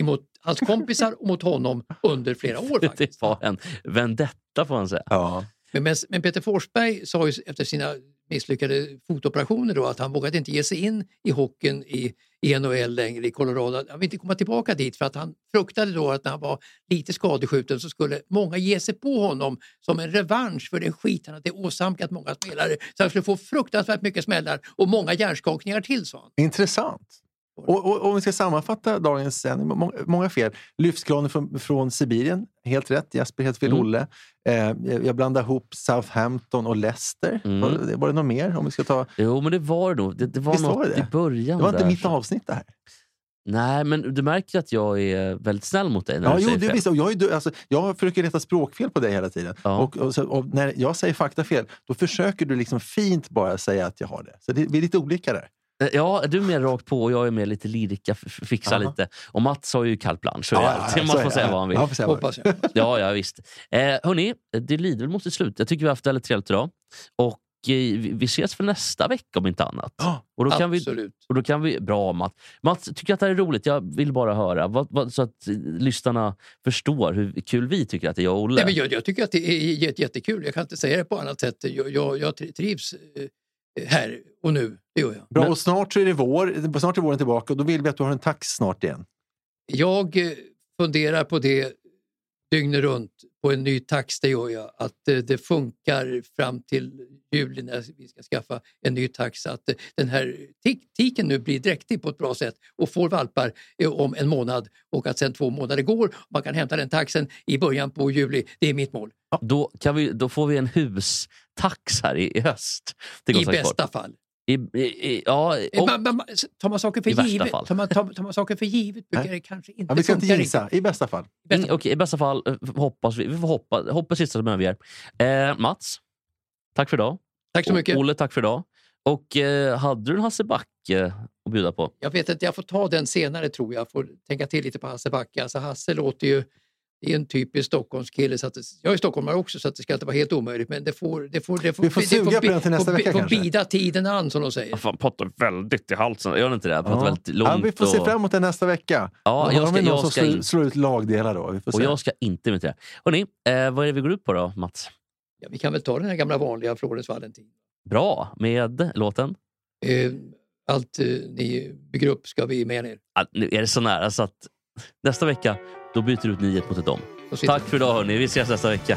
emot hans kompisar och mot honom under flera år Det faktiskt. var en vendetta får man säga. Ja. Men, men, men Peter Forsberg sa ju efter sina misslyckade fotoperationer då att han vågade inte ge sig in i hockeyn i, i NHL längre i Colorado. Han ville inte komma tillbaka dit för att han fruktade då att när han var lite skadeskjuten så skulle många ge sig på honom som en revansch för den skit han hade åsamkat många spelare. Så han skulle få fruktansvärt mycket smällar och många hjärnskakningar till sa han. Intressant. Och, och, om vi ska sammanfatta dagens sändning, må- många fel. Lyftkranen från, från Sibirien, helt rätt. Jesper, helt fel. Mm. Olle. Eh, jag blandar ihop Southampton och Leicester. Mm. Var, var det något mer? Om vi ska ta... Jo, men det var det nog. Det, det var Visst något var det i början. Det var inte där, mitt så- avsnitt det här. Nej, men du märker att jag är väldigt snäll mot dig när Ja, jo, det, fel. visst, och jag, är, alltså, jag försöker leta språkfel på dig hela tiden. Ja. Och, och, och när jag säger faktafel, då försöker du liksom fint bara säga att jag har det. Så det, vi är lite olika där. Eh, Ja, du är mer rakt på och jag är mer lite lirika, fixa Jaha. lite. Och Mats har ju carte blanche. Alltid. så Man får säga vad han vill. Ja, får säga vad- Hoppas jag. Ja, ja visst. Eh, hörni, det lider väl mot sitt slut. Jag tycker vi har haft väldigt trevligt idag. Och eh, vi vi ses för nästa vecka om inte annat. Ja, Och då kan vi, Absolut. och då kan vi, bra Mats. Mats, tycker att det här är roligt? Jag vill bara höra. Vad, vad, så att eh, lyssnarna förstår hur kul vi tycker att det är, jag och Olle. Nej, men jag, jag tycker att det är jätte, jättekul. Jag kan inte säga det på annat sätt. Jag, jag, jag trivs eh, här och nu. Det gör jag. Bra, och snart så är det vår. Snart är våren tillbaka och då vill vi att du har en tax snart igen. Jag eh, funderar på det dygnet runt på en ny tax, det gör jag. Att eh, det funkar fram till juli när vi ska skaffa en ny tax. Att eh, den här tik- tiken nu blir dräktig på ett bra sätt och får valpar eh, om en månad och att sen två månader går. Man kan hämta den taxen i början på juli. Det är mitt mål. Då, kan vi, då får vi en hustax här i, i höst. I bästa fall. I, i, i, ja, Eh, och, man, man, tar man saker för I värsta givet, fall. tar man, tar, tar man saker för givet brukar det kanske inte Ja, vi ska inte funka gissa, i bästa fall. riktigt. in, okej, I bästa fall eh, hoppas vi. Vi får hoppa, hoppas sista som överger. Eh, Mats, tack för idag. Tack så mycket. Och Olle, tack för idag. Och eh, hade du en Hasse Backe att bjuda på? Jag vet inte, jag får ta den senare tror jag. får tänka till lite på Hasse Backe. Alltså Hasse låter ju, det är en typisk Stockholmskille. Så att det, jag är stockholmare också så att det ska inte vara helt omöjligt. Men det får, det får, det får, Vi får det suga på den till nästa vecka får kanske. bida tiden an som de säger. Fan, pratar väldigt i halsen. Gör inte det? Pratar Ja. väldigt långt. Ja, vi får se fram emot det nästa vecka. Ja, jag ska- jag ska slår, slår ut lagdelar då. Vi får och se. jag ska inte imitera. Hörrni, eh, vad är det vi går ut på då, Mats? Ja, vi kan väl ta den här gamla vanliga Florens Valentin. Bra med låten. Eh, allt eh, ni bygger upp ska vi med er. Ah, nu är det så nära så att nästa vecka då byter du ut ni ett mot ett sitter Tack för idag hörni. Vi ses nästa vecka.